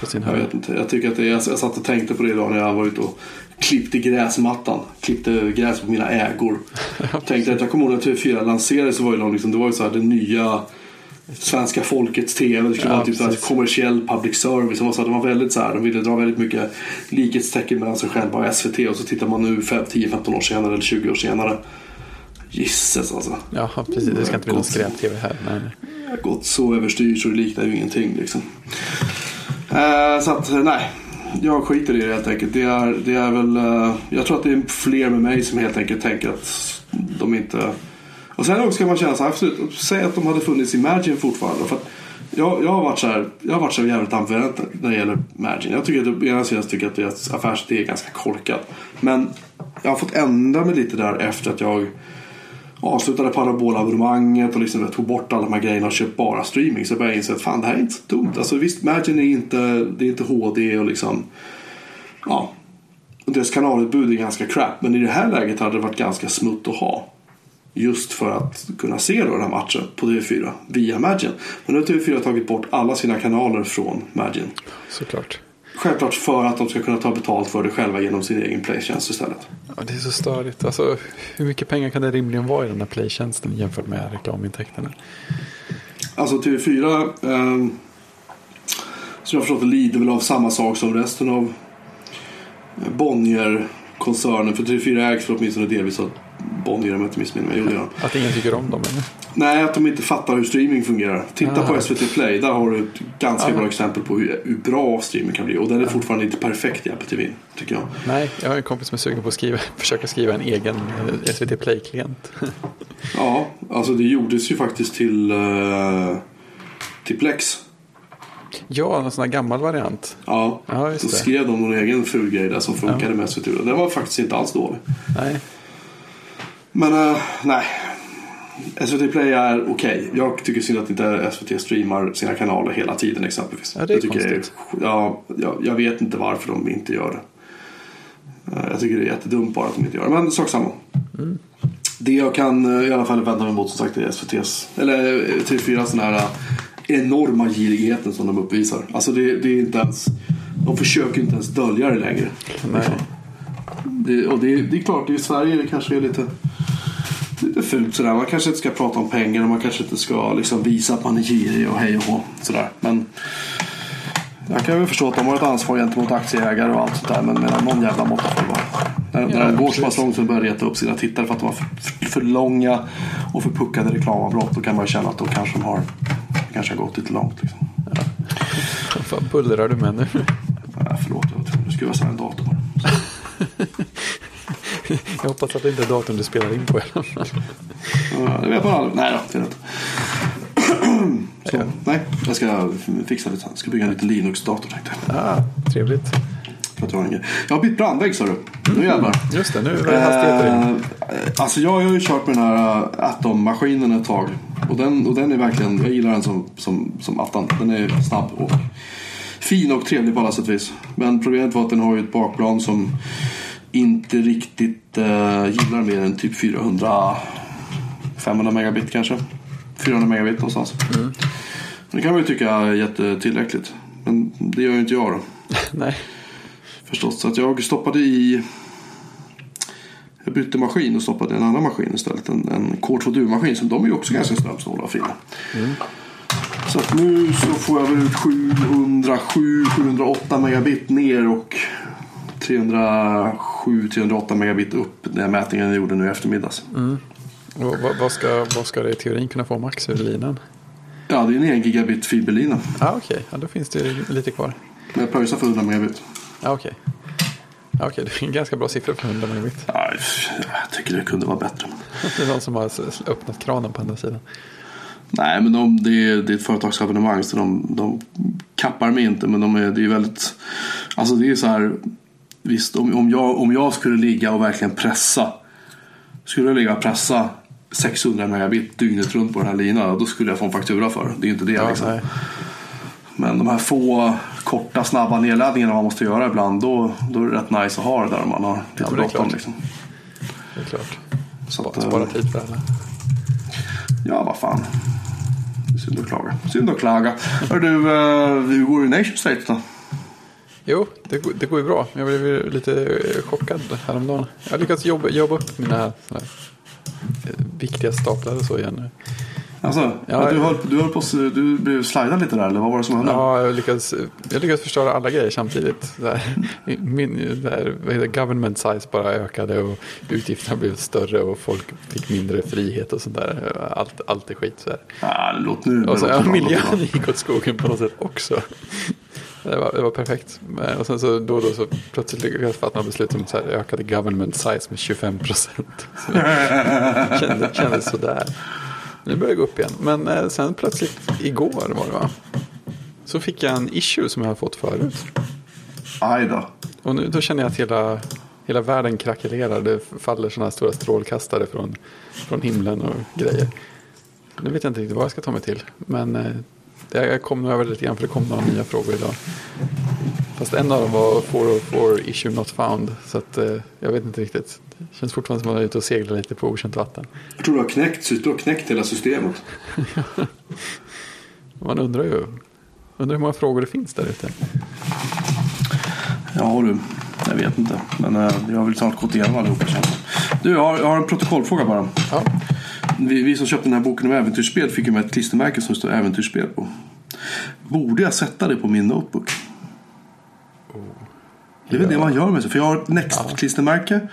på sin Jag vet inte. Jag tycker att det, jag, jag satt och tänkte på det idag när jag var ute och klippte gräsmattan. Klippte gräs på mina ägor. tänkte att jag kommer ihåg när TV4 lanserades så var det, liksom, det var ju så här det nya svenska folkets TV. Det skulle Ja, vara typ så här precis. kommersiell public service. Var, här, de var väldigt så här, de ville dra väldigt mycket likhetstecken mellan sig själva och SVT. Och så tittar man nu fem- 10-15 år senare eller 20 år senare. Gisses alltså. Ja, precis. Det ska inte bli någon skräp-TV här. Nej, har gått så överstyr så det liknar ju ingenting liksom. Eh, så att nej, jag skiter i det helt enkelt. Det är, det är väl, eh, jag tror att det är fler med mig som helt enkelt tänker att de inte... Och sen också kan man känna så här, absolut, säg att de hade funnits i Magin fortfarande. För att jag, jag har varit så här, jag har varit så jävligt ambivalent när det gäller Magin. Jag tycker att, å ena sidan tycker att deras affärsidé är ganska korkad. Men jag har fått ändra mig lite där efter att jag avslutade parabolabonnemanget och liksom tog bort alla de här grejerna och köpt bara streaming. Så jag började inse att fan det här är inte så dumt. Alltså visst, Magin är inte, det är inte HD och liksom ja. Och deras kanalutbud är ganska crap. Men i det här läget hade det varit ganska smutt att ha. Just för att kunna se då den här matchen på TV4 via Imagine. Men nu har TV4 tagit bort alla sina kanaler från Imagine. Såklart. Självklart för att de ska kunna ta betalt för det själva genom sin egen playtjänst istället. Ja, det är så störigt. Alltså, hur mycket pengar kan det rimligen vara i den här playtjänsten jämfört med reklamintäkterna? Alltså TV4 eh, som jag förstått det lider väl av samma sak som resten av Bonnier-koncernen. För TV4 ägs för åtminstone delvis av Bonnier om jag inte missminner mig. Att ingen tycker om dem eller? Nej, att de inte fattar hur streaming fungerar. Titta Ah. på SVT Play. Där har du ett ganska Ah. bra exempel på hur, hur bra streaming kan bli. Och den är fortfarande inte perfekt i Apple TV, tycker jag. Nej, jag har en kompis som är sugen på att skriva, försöka skriva en egen eh, SVT Play-klient. Ja, alltså det gjordes ju faktiskt till, eh, till Plex. Ja, en sån här gammal variant. Ja, Ja, det. skrev de någon egen ful grej där som funkade med SVT. Den var faktiskt inte alls dålig. Nej, Men eh, nej. SVT Play är okej. Jag tycker synd att inte SVT streamar sina kanaler hela tiden exempelvis. Ja, det är Jag tycker konstigt. ja, jag, jag vet inte varför de inte gör det. Eh, Jag tycker det är jättedumt bara att de inte gör det. Men sak samma. Mm. Det jag kan eh, i alla fall vända mig emot som sagt är SVT's, eller eh, TV4 sån här enorma girigheten som de uppvisar. Alltså det, det är inte ens, de försöker inte ens dölja det längre. nej. Det, och det, det är klart, i Sverige det kanske är lite, lite fult sådär. Man kanske inte ska prata om pengar och man kanske inte ska liksom visa att man är girig och hej och hå. Sådär. Men jag kan väl förstå att de har ett ansvar gentemot aktieägare och allt sånt där. Men med någon jävla måtta får det vara. När, när de går så pass långt så börjar reta upp sina tittare för att de har för, för, för långa och för puckade reklamavbrott. Då kan man ju känna att då kanske de har, kanske har gått lite långt. Liksom. Vad fan bullrar du med nu? Ja, förlåt, jag var tvungen att skruva isär en dator. Jag hoppas att det inte är datorn du spelar in på i alla fall. Ja, det vet man aldrig. Nej då, det är. Så, nej, jag ska fixa lite. Jag ska bygga en liten Linux-dator tänkte jag. Ah, trevligt. För att jag, har jag bytt brandvägg sa du. Nu jävlar. Just det, nu var det hastigheter. Eh, alltså jag har ju kört med den här eh, Atom-maskinen ett tag. Och den, och den är verkligen, jag gillar den som, som, som attan. Den är snabb och fin och trevlig på alla sätt och vis. Men problemet var att den har ju ett bakplan som inte riktigt eh, gillar mer än typ 400 500 megabit kanske. 400 megabit någonstans. Det kan man ju tycka är jättetillräckligt. Men det gör ju inte jag då. Nej, Förstås. Så att jag stoppade i... Jag bytte maskin och stoppade i en annan maskin istället. En, en Core 2 Duo-maskin. Så de är ju också ganska strömsnåla och fina. Så att nu så får jag väl ut 707-708 megabit ner och 307-308 megabit upp. Den mätningen jag gjorde nu i eftermiddags. och vad, ska, vad ska det i teorin kunna få max ur linan? Ja, det är en 1 gigabit fiberlina. Ah, Okej, ja, då finns det lite kvar. Men jag pröjsar för 100 megabit. Ah, Okej, ah, okej, det är en ganska bra siffra för 100 megabit. Ja, jag tycker det kunde vara bättre. Det är någon som har öppnat kranen på andra sidan. Nej, men de, det, är, det är ett företagsabonnemang så de, de kappar mig inte. Men de är, det är väldigt... Alltså det är så här... Visst, om, om, jag, om jag skulle ligga och verkligen pressa. Skulle jag ligga och pressa 600 megabit dygnet runt på den här linan. Då skulle jag få en faktura för det. Är inte det Ja, liksom. nej. Men de här få korta snabba nedladdningarna man måste göra ibland. Då, då är det rätt nice att ha det där om man har lite Ja, bråttom. Liksom. Det är klart. Så att, Spara, eh, spara tid för alla. Ja, vad fan. Synd att klaga. Synd att klaga. Hör du, eh, hur går det i Nation State då? Jo, det, går- det går ju bra. Jag blev lite eh, chockad häromdagen. Jag har lyckats jobba, jobba upp mina här, eh, viktiga staplar och så igen nu. Alltså, Ja, du, höll, du, höll på, att- du blev slidad lite där, eller vad var det som hände? Ja, jag lyckades, jag lyckades förstöra alla grejer samtidigt. Här, Min det, government size bara ökade och utgifterna blev större och folk fick mindre frihet och sånt där. Allt, allt är skit. Så här. Ja, det låter nu. Och så, det ja, det miljön gick åt skogen på något sätt också. Det var, det var perfekt. Och sen så då och då så plötsligt lyckades jag fatta beslut om så här ökade government size med 25 procent. kändes, kändes sådär. Nu börjar jag gå upp igen. Men eh, sen plötsligt igår var det va? Så fick jag en issue som jag har fått förut. Aj då. Och nu då känner jag att hela, hela världen krackelerar. Det faller sådana här stora strålkastare från, från himlen och grejer. Nu vet jag inte riktigt vad jag ska ta mig till. Men eh, jag kom nog över det lite grann för det kom några nya frågor idag. Fast en av dem var 404 issue not found. Så att, eh, jag vet inte riktigt. Det känns fortfarande som att man är ute och seglar lite på okänt vatten. Jag tror du har knäckt, du har knäckt hela systemet. Man undrar ju undrar hur många frågor det finns där ute. Ja du, jag vet inte. Men eh, jag har väl snart gått igenom allihopa jag. Du, jag har, jag har en protokollfråga bara. Ja, Vi, vi som köpte den här boken om äventyrsspel fick ju med ett klistermärke som står äventyrsspel på. Borde jag sätta det på min notebook? Det är väl det man gör med sig. För jag har ett Next-klistermärke.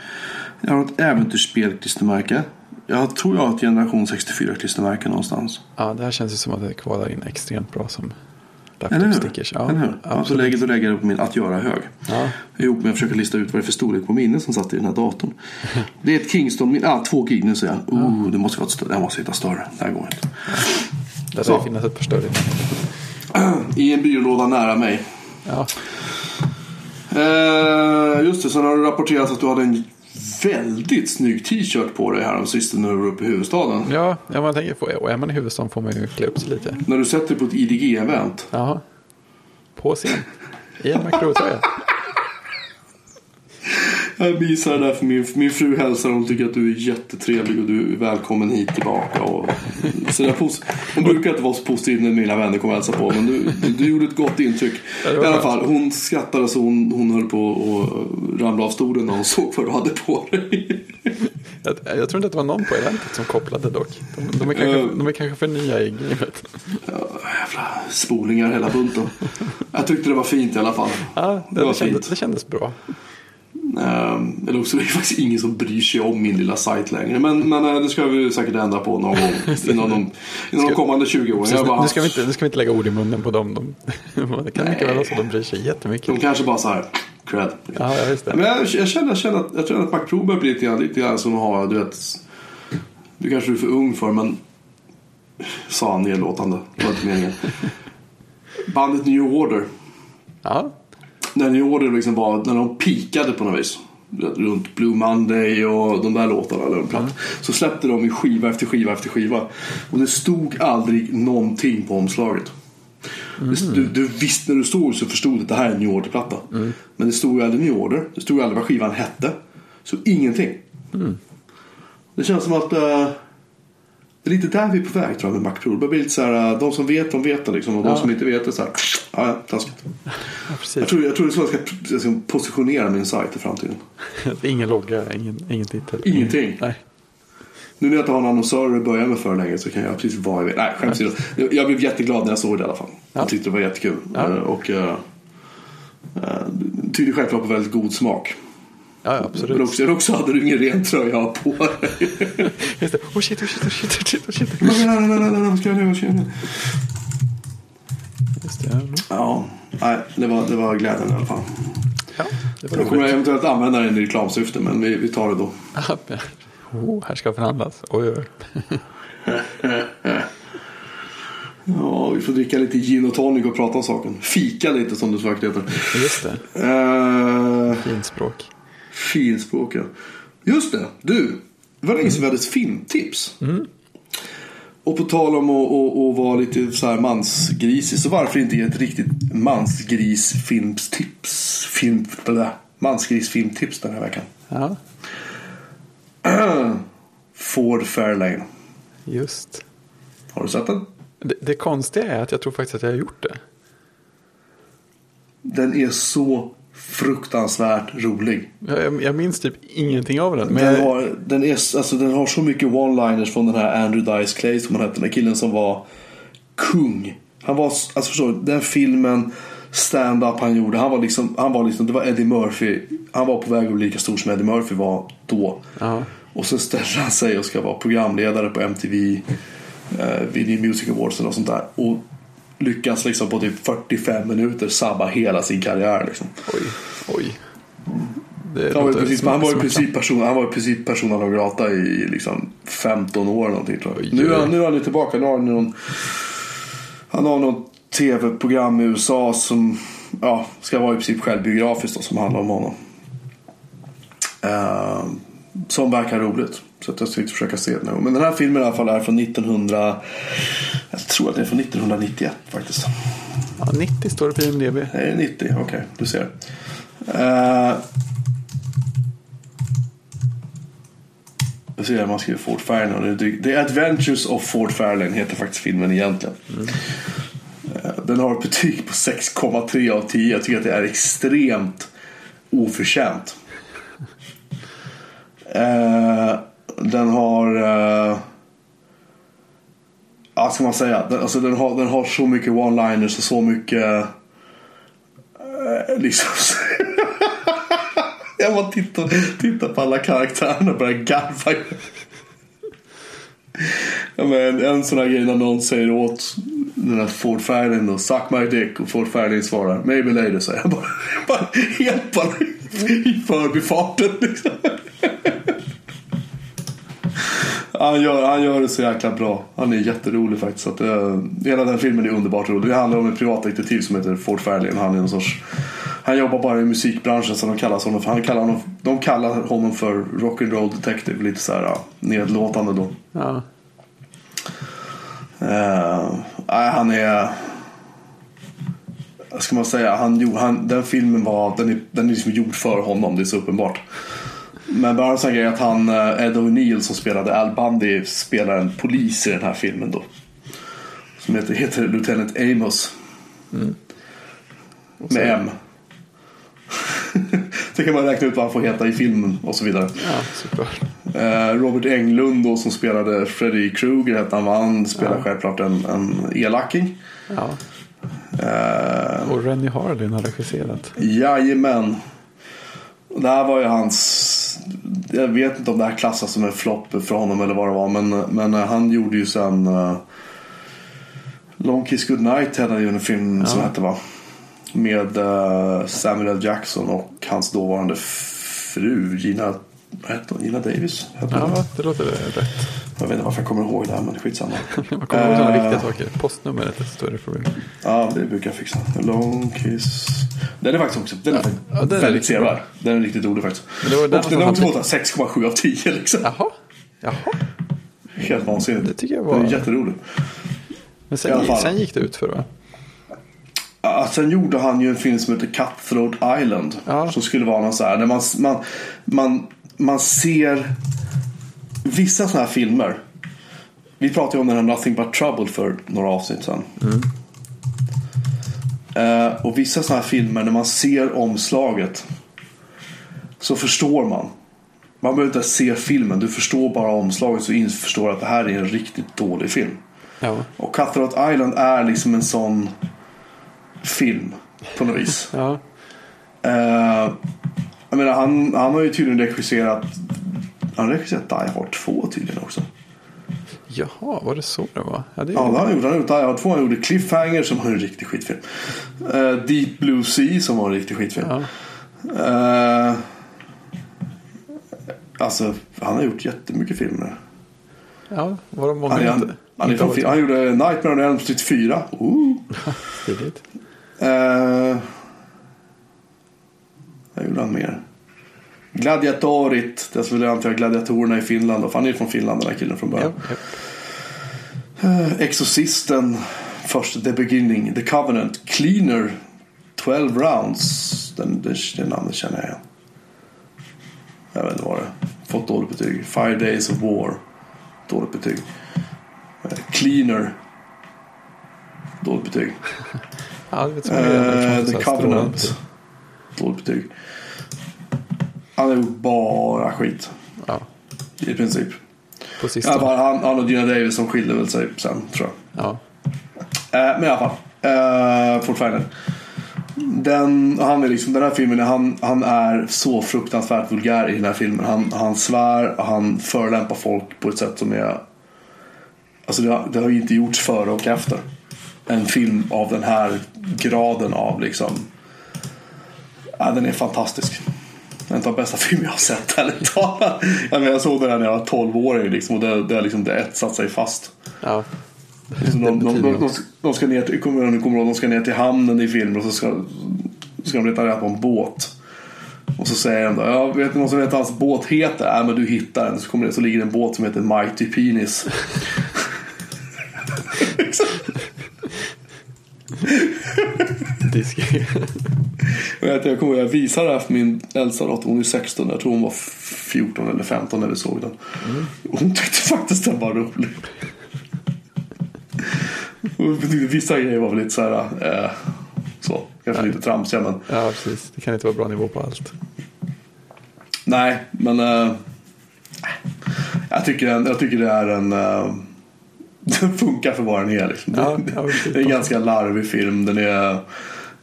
Jag har ett äventyrsspel-klistermärke. Jag tror jag har ett Generation 64-klistermärke någonstans. Ja, det här känns ju som att det kvalar in extremt bra som laptop-stickers. Ja, Eller hur? Ja, så lägger, då lägger jag det på min att göra-hög. Ja. Ihop med att försöka lista ut vad det är för storlek på minne som satt i den här datorn. Det är ett Kingston, ah, två gig nu säger jag. Oh, det måste vara ett större. Här måste hitta större. Det här går inte. Det lär finnas ett par större. I en byrålåda nära mig. Ja, Eh, just det, sen har du rapporterat att du hade en väldigt snygg t-shirt på dig här sist när du var uppe i huvudstaden. ja, ja man tänker på, och är man i huvudstaden får man ju klä upp sig lite. När du sätter dig på ett IDG-event. Ja, på scen. I en Macro-tröja. Jag visar det där för min, min fru hälsar hon tycker att du är jättetrevlig och du är välkommen hit tillbaka. Och, så där pos- hon brukar inte vara så positiv när mina vänner kommer och hälsa på men du, du, du gjorde ett gott intryck. I alla fall, hon skrattade så hon, hon höll på att ramla av stolen när hon såg vad du hade på dig. Jag, jag tror inte att det var någon på eventet som kopplade dock. De, de, är, kanske, Eh. de är kanske för nya i gamet. Jävla spolingar hela bunten. Jag tyckte det var fint i alla fall. Ja, det, Det det, kändes, det kändes bra. Ehm, Eller också det är faktiskt ingen som bryr sig om min lilla sajt längre. Men, men eh, det ska vi säkert ändra på någon gång inom de, inom de kommande 20 åren. Bara, nu, ska vi inte, nu ska vi inte lägga ord i munnen på dem. De, det kan mycket väl vara så de bryr sig jättemycket. De kanske bara så här, cred. Ja, just det. Men jag, jag, känner, jag, känner att, jag tror att Mac Pro börjar bli lite grann, lite grann som att ha, du vet. Du kanske är för ung för men. Sa han nedlåtande. Det var inte meningen. Bandet New Order. Ja, När New Order liksom var, när de pikade på något vis. Runt Blue Monday och de där låtarna. Eller platt, Så släppte de i skiva efter skiva efter skiva. Och det stod aldrig någonting på omslaget. Det- Du, du visste när du såg så förstod du att det här är en New Order-platta. Men det stod ju aldrig New Order. Det stod ju aldrig vad skivan hette. Så ingenting. Det känns som att eh, det är lite där vi är på väg tror jag med Mac Pro. Det börjar bli lite så här, eh, de som vet de vet liksom. Och de Ja. som inte vet det så här, ja taskigt. ja Jag tror, jag tror det är så jag ska, jag ska positionera min sajt i framtiden. ingen logga, ingen, ingen titel. Ingenting. Nej. Nu när jag inte har en annonsör att börja med för länge så kan jag precis vad jag vill. Nej, skämt. Jag- Jag blev jätteglad när jag såg det i alla fall. Ja. Jag tyckte det var jättekul. Ja. Eh, Och uh, tyder självklart på väldigt god smak. Ja, ja, Men absolut. också, också hade du ingen ren tröja på dig. Just det. Oh shit, oh shit, oh shit, oh shit, oh shit. Vad ska jag göra? Vad ska jag göra? Just det. ja. Nej, det var, det var glädjande i alla fall. Ja, det var Jag kommer eventuellt använda den i reklamsyfte men vi, vi tar det då. Oh, här ska förhandlas. Oj, oj. Ja, vi får dricka lite gin och tonic och prata om saken. Fika lite som det så vackert heter. Just det. Uh, Fint språk. Finspråk ja. Just det, du. Det var länge sedan vi hade ett filmtips. Och på tal om att, att, att vara lite så här mansgrisig så varför inte ge ett riktigt mansgrisfilmstips? Film, mansgrisfilmtips den här veckan. Ja, Ford Fairlane. just. Har du sett den? Det, det konstiga är att jag tror faktiskt att jag har gjort det. Den är så fruktansvärt rolig. Jag, jag, minns typ ingenting av den. Men Den har, den, är, alltså, den har så mycket one-liners från den här Andrew Dice Clay som han hette. Den här killen som var kung. Han var, alltså förstår du, den filmen, stand-up han gjorde. Han var liksom, han var liksom, det var Eddie Murphy. Han var på väg att bli lika stor som Eddie Murphy var då. Ja. Och så ställer han sig och ska vara programledare på MTV eh, Video Music Awards något sånt där. Och lyckas liksom på typ 45 minuter sabba hela sin karriär liksom. oj, oj. Han var, precis, han var smärtsamt. precis person, han var ju precis persona non grata i liksom 15 år någonting tror jag. Oj, nu, är nu är han ju tillbaka. Nu har han, någon, han har något tv-program i USA som ja, ska vara i princip självbiografiskt då, som handlar om honom. Eh, som verkar roligt. Så att jag tänkte försöka se den. Men den här filmen i alla fall är från 1900... Jag tror att den är från 1991 faktiskt. Ja, 90 står det på IMDB. Nej, det är 90. Okej, du ser. Uh, jag ser att man skriver Ford Fairlane. The Adventures of Ford Fairlane heter faktiskt filmen egentligen. Eh, den har ett betyg på 6,3 av 10. Jag tycker att det är extremt oförtjänt. Eh, den har... Uh, ja, ska man säga? Den, alltså, den, har, den har så mycket one-liners och så mycket... eh, liksom... man tittar, tittar på alla karaktärerna och börjar garva. Ja, men en sån här grej när någon säger åt den här Ford Fairlane då, suck my dick och Ford Fairlane svarar maybe later säger jag bara, bara helt bara i förbifarten liksom. Han gör, han gör det så jäkla bra. Han är jätterolig faktiskt. Så att, uh, hela den filmen är underbart rolig. Det handlar om en privatdetektiv som heter Ford Fairlane. Han är en sorts han jobbar bara i musikbranschen så de kallar honom för, han kallar honom, de kallar honom för rock'n'roll detective. Lite så här ja, nedlåtande då. Ja. Uh, nej, han är... Ska man säga? Han, han, den filmen var, den är, den är liksom gjord för honom. Det är så uppenbart. Men bara en sån grej att han, eh, Ed O'Neill som spelade Al Bundy spelar en polis i den här filmen då. Som heter, heter Lieutenant Amos. Mm. Med M. så kan man räkna ut vad han får heta i filmen och så vidare. Ja. Eh, Robert Englund då, som spelade Freddy Krueger hette han. Han spelar Ja. självklart en, en elaking. Ja. Eh, Och Rennie Harlin har regisserat. Jajamän. Det här var ju hans... Jag vet inte om det här klassas som en flopp för honom eller vad det var. Men, men eh, han gjorde ju sen... Uh, Long Kiss Goodnight hade ju en film som hette va? Med eh, Samuel L. Jackson och hans dåvarande fru Gina... Vad hette hon? Gina Davis? Ja, det låter rätt. Jag vet inte varför jag kommer ihåg det här men skitsamma. Man kommer ihåg sådana Eh. viktiga saker. Postnumret är ett större problem. Ja, det brukar jag fixa. Long Kiss. Den är faktiskt också den är ja, den är väldigt sevärd. Den är riktigt rolig faktiskt. Men det var den och den han också fått 6,7 av 10 liksom. Jaha. Jaha. Helt vansinnigt. Det tycker jag Den var- är jätterolig. Men sen, sen gick det ut för va? Ja, sen gjorde han ju en film som heter Cutthroat Island. Ja. Som skulle vara någon så här. Där man, man, man, man ser vissa sådana här filmer. Vi pratade ju om den här Nothing But Trouble för några avsnitt sedan. Eh, och vissa sådana här filmer när man ser omslaget. Så förstår man. Man behöver inte se filmen. Du förstår bara omslaget så förstår att det här är en riktigt dålig film. Ja. Och Cutthroat Island är liksom en sån film på något vis. Ja. Eh, jag menar, han, han har ju tydligen regisserat han har regisserat Die Hard 2 tydligen också. Jaha, var det så det var? Ja, det Ja, det har han gjort. Han har gjort Die Hard 2. Han gjorde Cliffhanger som var en riktig skitfilm. Eh, Deep Blue Sea som var en riktig skitfilm. Ja. Eh, alltså, han har gjort jättemycket filmer. ja, var de många Han, han, han, varit- han gjorde Nightmare on Elm Street 4. Ooh. Tidigt. Eh, vad gjorde han mer? Gladiatorit. Jag anta gladiatorerna i Finland. för Han är ju från Finland den här killen från Ja, början. ja. Eh, Exorcisten. Först The Beginning. The Covenant. Cleaner. 12 rounds. Den, det, det namnet känner jag igen. Jag vet inte vad det är. Fått dåligt betyg. Five Days of War. Dåligt betyg. Eh, Cleaner. Dåligt betyg. ja det vet jag. Inte The Covenant. Dåligt betyg. Han har gjort bara skit. Ja, I princip. på sistone. fall, han, han och Gina Davis som skilde väl sig sen tror jag. Ja. Eh, men i alla fall. Eh, fortfarande. Den, han är liksom, den här filmen, han, han är så fruktansvärt vulgär i den här filmen. Han, han svär och han förolämpar folk på ett sätt som är... Alltså det, har- det har ju inte gjorts före och efter. En film av den här graden av liksom... Ja, den är fantastisk. En av de bästa filmer jag har sett, ärligt talat. Jag, jag såg den här när jag var 12-åring liksom, och det, det liksom det etsat sig fast. ja. Så de, de, de, de, ska ner till, kommer jag kommer ihåg, de ska ner till hamnen i filmen och så ska, ska de leta reda på en båt. Och så säger de då, ja, vet ni vad som vet vad hans båt heter? Nej men du hittar den. Så kommer det, så ligger det en båt som heter Mighty Penis. Disk. Jag, kommer ihåg, jag visade det här för min äldsta dotter, hon är 16, jag tror hon var 14 eller 15 när vi såg den. Och Hon tyckte faktiskt den var rolig. Vissa grejer var väl lite så här, eh, så, kanske lite tramsiga men ja, precis. Det kan inte vara bra nivå på allt. Nej, men eh, jag, tycker, jag tycker det är en... eh, den funkar för vad den är. Liksom. Ja, det, ja, är en ganska larvig film. Den är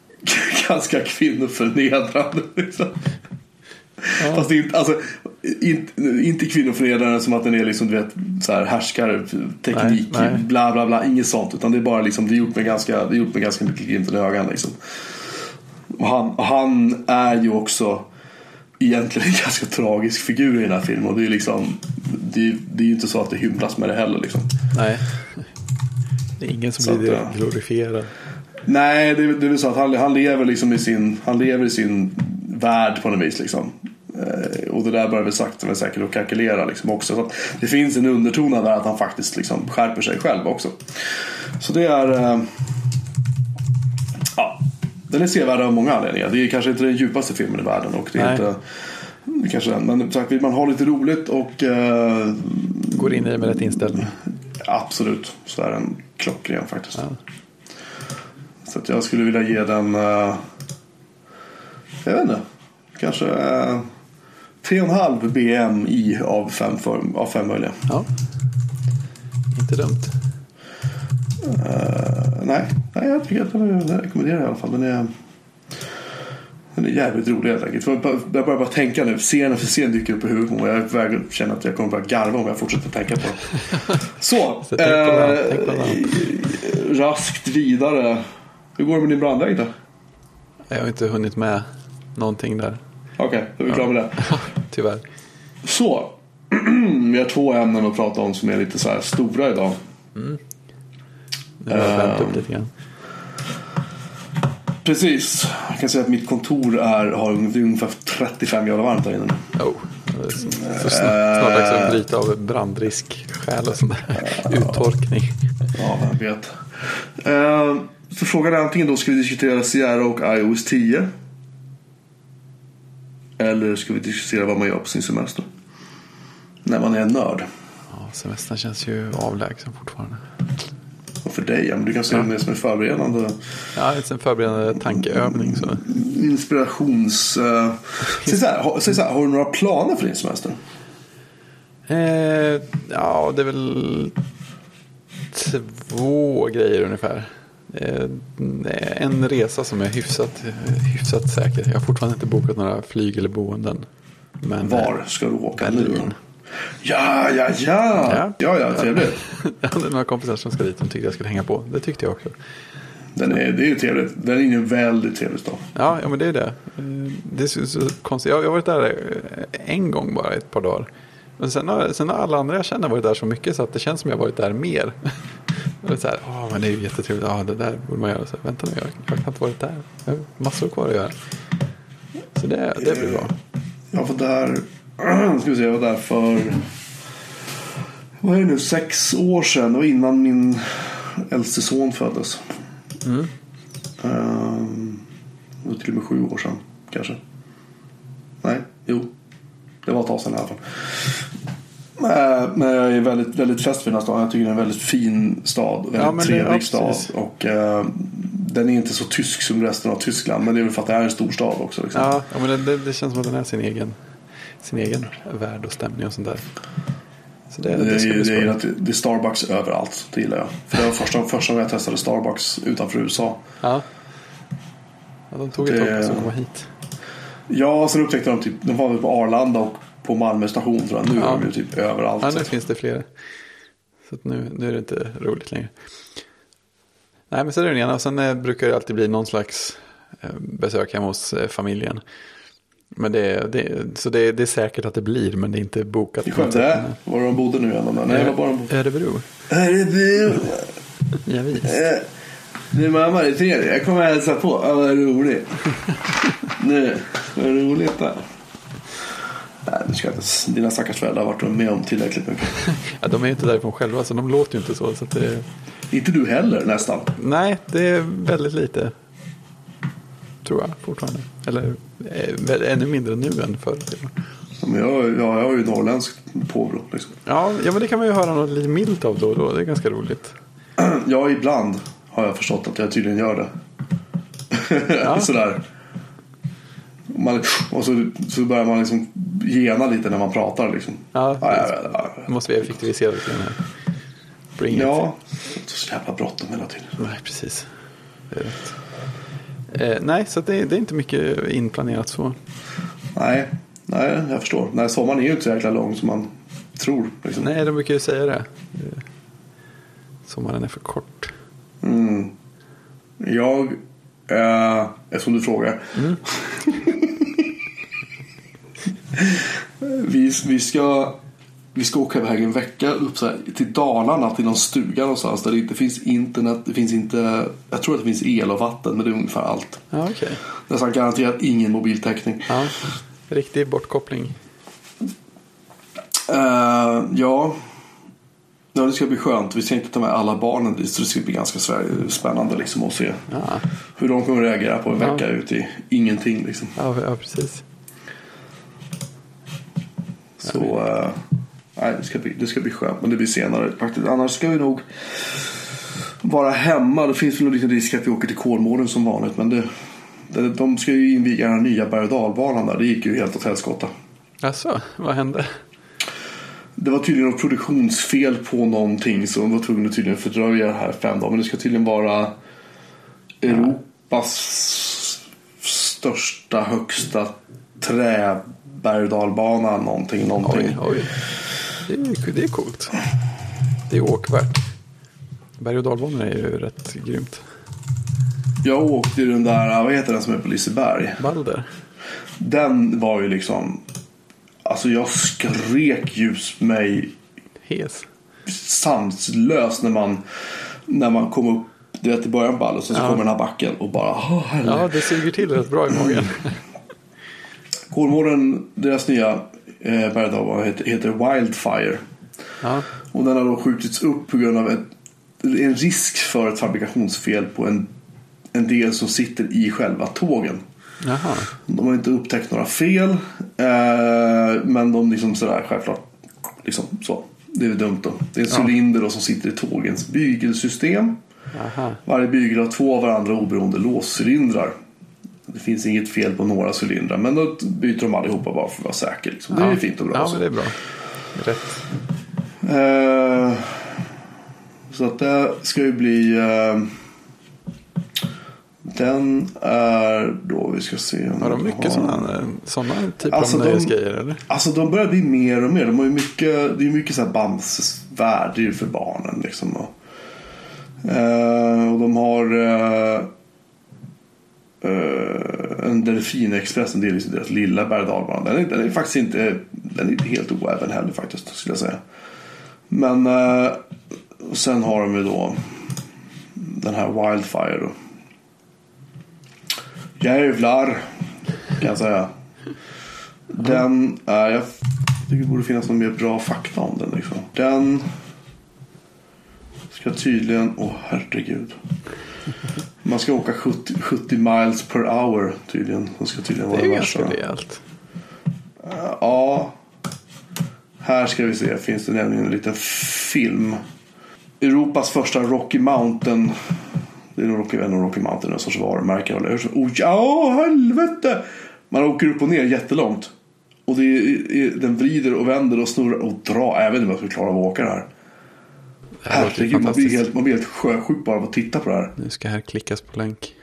ganska kvinnoförnedrande. Liksom. Fast det är inte, alltså, inte, inte kvinnoförnedrande som att den är liksom, du vet, så här härskar, teknik, Nej, nej. bla bla bla. Inget sånt. Utan det är bara liksom, det är gjort med ganska, det är gjort med ganska mycket glimten i ögat. Liksom. Och han, han är ju också egentligen en ganska tragisk figur i den här filmen. Och det är liksom, det är, det är ju inte så att det hymlas med det heller. Liksom. Nej. Det är ingen som Så blir att, ja. glorifierad. Nej, det, är- det är väl så att han, han lever liksom i sin, han lever i sin värld på något vis. Liksom. Eh, och det där börjar väl sakta men säkert att kalkylera liksom också. Så att det finns en underton av där att han faktiskt liksom skärper sig själv också. Så det är... Eh, ja, den är sevärd av många anledningar. Det är kanske inte den djupaste filmen i världen. Och det är Nej. inte, kanske den. Men sagt, vill man ha lite roligt och eh, Går in i det med rätt inställning. absolut så är den klockren faktiskt. Ja. Så att jag skulle vilja ge den, eh, jag vet inte, kanske uh, 3,5 BMI av 5 av fem möjliga. ja. Inte dumt. Eh, nej, nej, jag tycker att den är, den rekommenderar jag i alla fall. Den är, den är jävligt rolig helt enkelt. Jag börjar bara tänka nu, scen efter scen dyker upp i huvudet mig. Jag är på väg att känna att jag kommer börja garva om jag fortsätter tänka på det. Så, Så eh, raskt vidare. Hur går det med din brandvägg då? Jag har inte hunnit med någonting där. Okej, då är vi klara med det. Tyvärr. Så, vi har två ämnen att prata om som är lite så här stora idag. Nu har jag vänt upp lite grann. Precis, jag kan säga att mitt kontor är, har ungefär 35 grader varmt där inne. Oh. Så, snart, snart dags att bryta av brandrisk skäl och sån där uttorkning. Ja, jag vet. Eh, Så frågan är antingen då ska vi diskutera Sierra och iOS 10. Eller ska vi diskutera vad man gör på sin semester? När man är en nörd. Ja, semestern känns ju avlägsen fortfarande. Och för dig, ja, men du kan se det som en förberedande Ja, det är en förberedande tankeövning. Så. inspirations... Uh... Säg, så här, säg så här, har du några planer för din semester? Eh, ja, det är väl två grejer ungefär. Eh, en resa som är hyfsat, hyfsat säker. Jag har fortfarande inte bokat några flyg eller boenden. Men, Var ska du åka nu? Berlin. då? Ja, ja, ja. Ja. Ja, ja, trevligt. Jag hade några kompisar som ska dit som tyckte jag skulle hänga på. Det tyckte jag också. Den är, det är ju trevligt. Den är ju en väldigt trevlig stad. Ja, ja men det är det. Eh, Det är så, så konstigt. Jag har varit där eh, en gång bara, ett par dagar. Men sen har, sen har alla andra jag känner varit där så mycket så att det känns som jag varit där mer. Och det är så här, "Åh, men det är ju jättetrevligt. Ja, det där borde man göra. Så, här, Vänta nu, jag, jag har inte varit där. Jag har massor kvar att göra. Så det, det blir bra. Jag var där, ska vi se, jag var där för, vad är det nu, sex år sedan. Det var innan min äldste son föddes. Mm. Ehm, det var till och med sju år sedan, kanske. Nej, jo. Det var ett tag sedan i alla fall. Eh, Men jag är väldigt, väldigt fäst vid den här staden. Jag tycker det är en väldigt fin stad. Väldigt Ja, trevlig stad. Och eh, den är inte så tysk som resten av Tyskland. Men det är väl för att det är en stor stad också. Liksom. Ja, men det, det, det känns som att den är sin egen, sin egen värld och stämning och sånt där. Så det, Det det det, är, att det- är Starbucks överallt. Det gillar jag. För det var första, första gången jag testade Starbucks utanför USA. Ja. ja, de tog ett tag på att komma hit. Ja, sen upptäckte de typ, de var väl på Arlanda och på Malmö station tror jag. Nu Ja. är de ju typ överallt. Ja, nu finns det fler. Så nu, nu är det inte roligt längre. Nej, men så är det den ena. Och sen eh, brukar det alltid bli någon slags eh, besök hemma hos eh, familjen. Men det, det, så det, det är säkert att det blir, men det är inte bokat. Sätt. Skövde? Var de bodde nu igen? Nej, var bara de. Örebro. Örebro! Ja, visst. Eh, Nu mamma, det är trevligt. Jag kommer hälsa på. Ja, vad roligt. nu, vad roligt där. Nej, du ska inte. Dina stackars föräldrar har varit med om tillräckligt mycket. Ja, de är ju inte därifrån själva, så de låter ju inte så. så det, Inte du heller nästan. nej, det är väldigt lite. Tror jag fortfarande. Eller eh, ännu mindre nu än förr. Men jag, jag, jag har ju norrländskt påbrå. Liksom. Ja, ja, men det kan man ju höra något lite milt av då och då. Det är ganska roligt. Ja, ibland har jag förstått att jag tydligen gör det. Ja. Sådär. Man, och så, så börjar man liksom gena lite när man pratar. Liksom. Ja, Ja, vet, ja, Nu måste vi effektivisera lite här. Bring it. ja. så jävla bråttom hela tiden. Nej, precis. Det är rätt. Eh, nej, så det, det är inte mycket inplanerat så. Nej, Nej, jag förstår. Nej, sommaren är ju inte så jäkla lång som man tror. Liksom. Nej, de brukar ju säga det. Sommaren är för kort. Mm. Jag, eh, eftersom du frågar. Mm. vi, vi, ska, vi ska åka iväg en vecka upp här, till Dalarna till någon stuga någonstans där det inte finns internet. Det finns inte, jag tror att det finns el och vatten men det är ungefär allt. Ja, okej. Nästan garanterat ingen mobiltäckning. Ja, riktig bortkoppling. Eh, ja. ja, det ska bli skönt. Vi ska inte ta med alla barnen dit så det ska bli ganska spännande liksom att se Ja, hur de kommer reagera på en Ja. vecka ut i ingenting. Liksom. ja, ja precis. Så eh, nej, det, ska bli, det ska bli skönt. Men det blir senare faktiskt. Annars ska vi nog vara hemma. Det finns väl en liten risk att vi åker till Kolmården som vanligt. Men det, det, de ska ju inviga den nya berg och dalbanan där. Det gick ju helt åt helskotta. Alltså, vad hände? Det var tydligen något produktionsfel på någonting så de var tvungna att tydligen fördröja det här fem dagar. Men det ska tydligen vara Europas största, högsta träberg och dalbana någonting, någonting. Oj, oj. Det är, det är coolt. Det är åkvärt. Berg och dalbanor är ju rätt grymt. Jag åkte ju den där, vad heter den som är på Liseberg? Balder. Den var ju liksom, alltså jag skrek ljus mig Hes. sanslös när man, när man kom upp du vet i början på ballen så, så Ja. kommer den här backen och bara. Ja, det suger till rätt bra i magen. Kolmården, deras nya eh, berg heter, heter Wildfire. Ja, Och den har då skjutits upp på grund av ett, en risk för ett fabrikationsfel på en, en del som sitter i själva tågen. jaha. De har inte upptäckt några fel. Eh, men de liksom sådär självklart. Liksom så. Det är dumt då. Det är en Ja. cylinder då som sitter i tågens bygelsystem. Aha. Varje bygel har två av varandra oberoende låscylindrar. Det finns inget fel på några cylindrar. Men då byter de allihopa bara för att vara säker. Liksom. Det är Ja. fint och bra. Ja, men det är bra. Rätt. Eh, så att det ska ju bli... Eh, den är då, vi ska se. om Har de mycket har- sådana, sådana typer Alltså, av nöjesgrejer eller? Alltså de börjar bli mer och mer. De har ju mycket, det är mycket så här Bamses-värld. Är för barnen liksom. Och, eh, och de har Uh, en Delfinexpress. en delvis deras lilla berg och den, är- den är faktiskt inte, den är inte helt oäven heller faktiskt. Skulle jag säga. Men uh, och sen har de ju då den här Wildfire. Då. Jävlar kan jag säga. Den är, jag tycker det borde finnas någon mer bra fakta om den. Liksom. Den ska tydligen, åh herregud. Man ska åka 70, 70 miles per hour tydligen. Det ska tydligen Det vara är ju värsta. ganska rejält. Ja. Här ska vi se. Finns det nämligen en liten film. Europas första Rocky Mountain. Det är nog Rocky, en Rocky Mountain. En sorts varumärke. Eller hur? Oh, ja, helvete! Man åker upp och ner jättelångt. Och det är, är, den vrider och vänder och snurrar och drar. Jag vet inte om jag skulle klara av att åka det här. Det här låter ju Herregud, man blir, helt, man blir helt sjösjuk bara av att titta på det här. Nu ska här klickas på länk.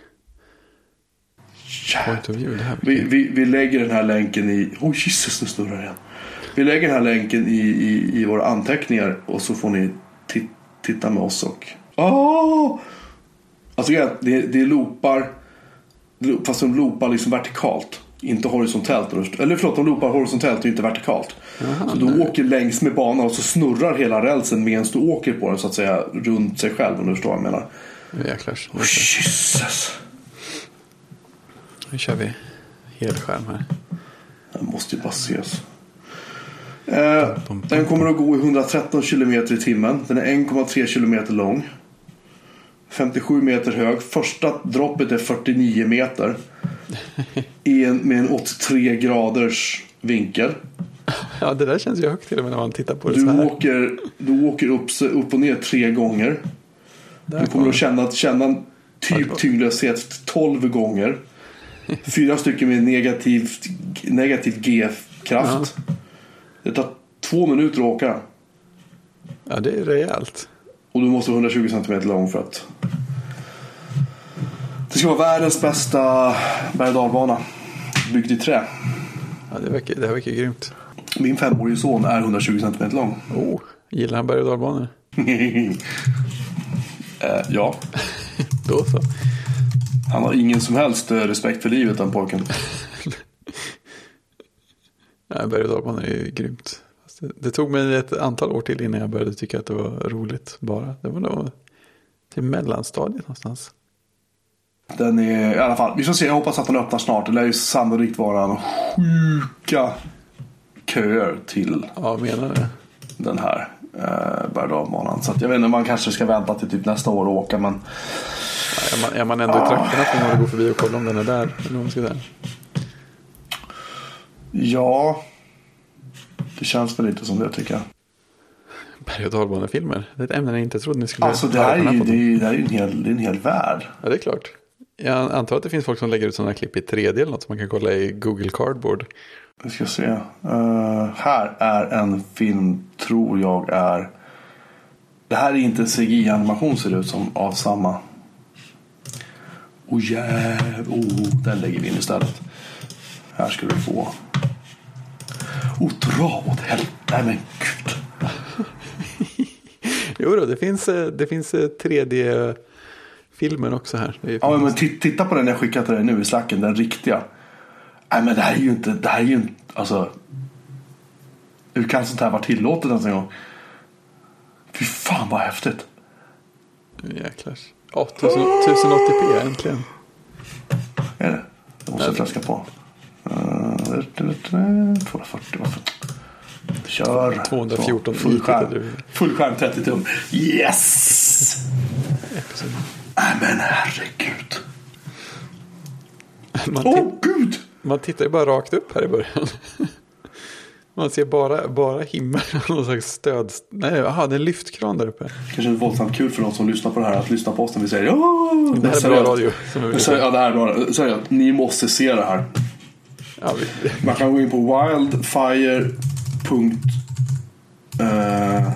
Point of view, det här Vi, vi, vi lägger den här länken i... Oh Jesus, nu snurrar det igen. Vi lägger den här länken i, i, i våra anteckningar och så får ni ti- titta med oss och... Åh! Alltså det, det, är loopar, fast de loopar liksom vertikalt. Inte horisontellt. Eller förlåt, de loopar horisontellt och inte vertikalt. så du åker längs med banan och så snurrar hela rälsen medan du åker på den så att säga runt sig själv om du förstår vad jag menar. Jäklar. Oh, Jesus! Nu kör vi helskärm här. Den måste ju bara ses. Eh, den kommer att gå i 113 km i timmen. Den är 1,3 km lång. 57 meter hög. Första droppet är 49 meter. I en, med en 83 graders vinkel. Ja, det där känns ju högt till och med när man tittar på det Du så här. åker, du åker upp, upp och ner tre gånger. Där Du kommer kom att känna, känna Ja, typ tyngdlöshet 12 gånger. Fyra stycken med negativ, negativ G-kraft. Det tar två minuter att åka. Ja, det är rejält. Och du måste vara 120 cm lång för att... Det ska vara världens bästa berg och. Byggd i trä. Ja, det, verkar, det här verkar grymt. Min femårige son är 120 cm lång. Oh, gillar han berg och dalbanor? eh, ja, Då så. han har ingen som helst eh, respekt för livet den pojken. Ja, berg och dalbanor är ju grymt. Det tog mig ett antal år till innan jag började tycka att det var roligt bara. Det var nog till mellanstadiet någonstans. Den är i alla fall, vi får se, jag hoppas att den öppnar snart. Det lär ju sannolikt vara en sjuka köer till Ja, menar det. den här eh, berg Så jag vet inte, man kanske ska vänta till typ nästa år och åka men Ja, är, man, är man ändå i trakterna får man gå förbi och kolla om den är där. Eller vad man ska säga. ja. Det känns väl lite som det tycker jag. Berg och dalbanefilmer. Det är ett ämne jag inte trodde ni skulle Alltså det här är ju, podden. det är, det här är ju en hel, det är en hel värld. Ja, det är klart. Jag antar att det finns folk som lägger ut sådana här klipp i 3D eller något som man kan kolla i Google Cardboard. Vi ska se. Uh, här är en film, tror jag är. Det här är inte CGI-animation ser det ut som, av samma. Oh, yeah. oh, den lägger vi in istället. Här ska du få. Oh, dra åt helvete. Nej men gud. jo då, det finns, eh, det finns eh, 3D filmen också här. Ja, men titta på den jag skickat till dig nu i slacken, den riktiga. Nej, men det här är ju inte, det här är ju inte, alltså. Hur kan sånt här vara tillåtet ens en gång? Fy fan vad häftigt. Nu jäklar. Ja, 1080p äntligen. Är det? Jag måste flaska på. Eh, 240, varför? Kör. 214 full skärm, 30 tum. Yes! Nej men herregud. Man, Åh ti- gud! man tittar ju bara rakt upp här i början. Man ser bara, bara himmel och någon slags stöd. Nej, aha, det är en lyftkran där uppe. Kanske inte våldsamt kul för de som lyssnar på det här att lyssna på oss när vi säger ja. Det här är bra radio. Som. Ja, det här är bra. Seriöst, ni måste se det här. Ja, vi, Man kan gå in på wildfire. eh,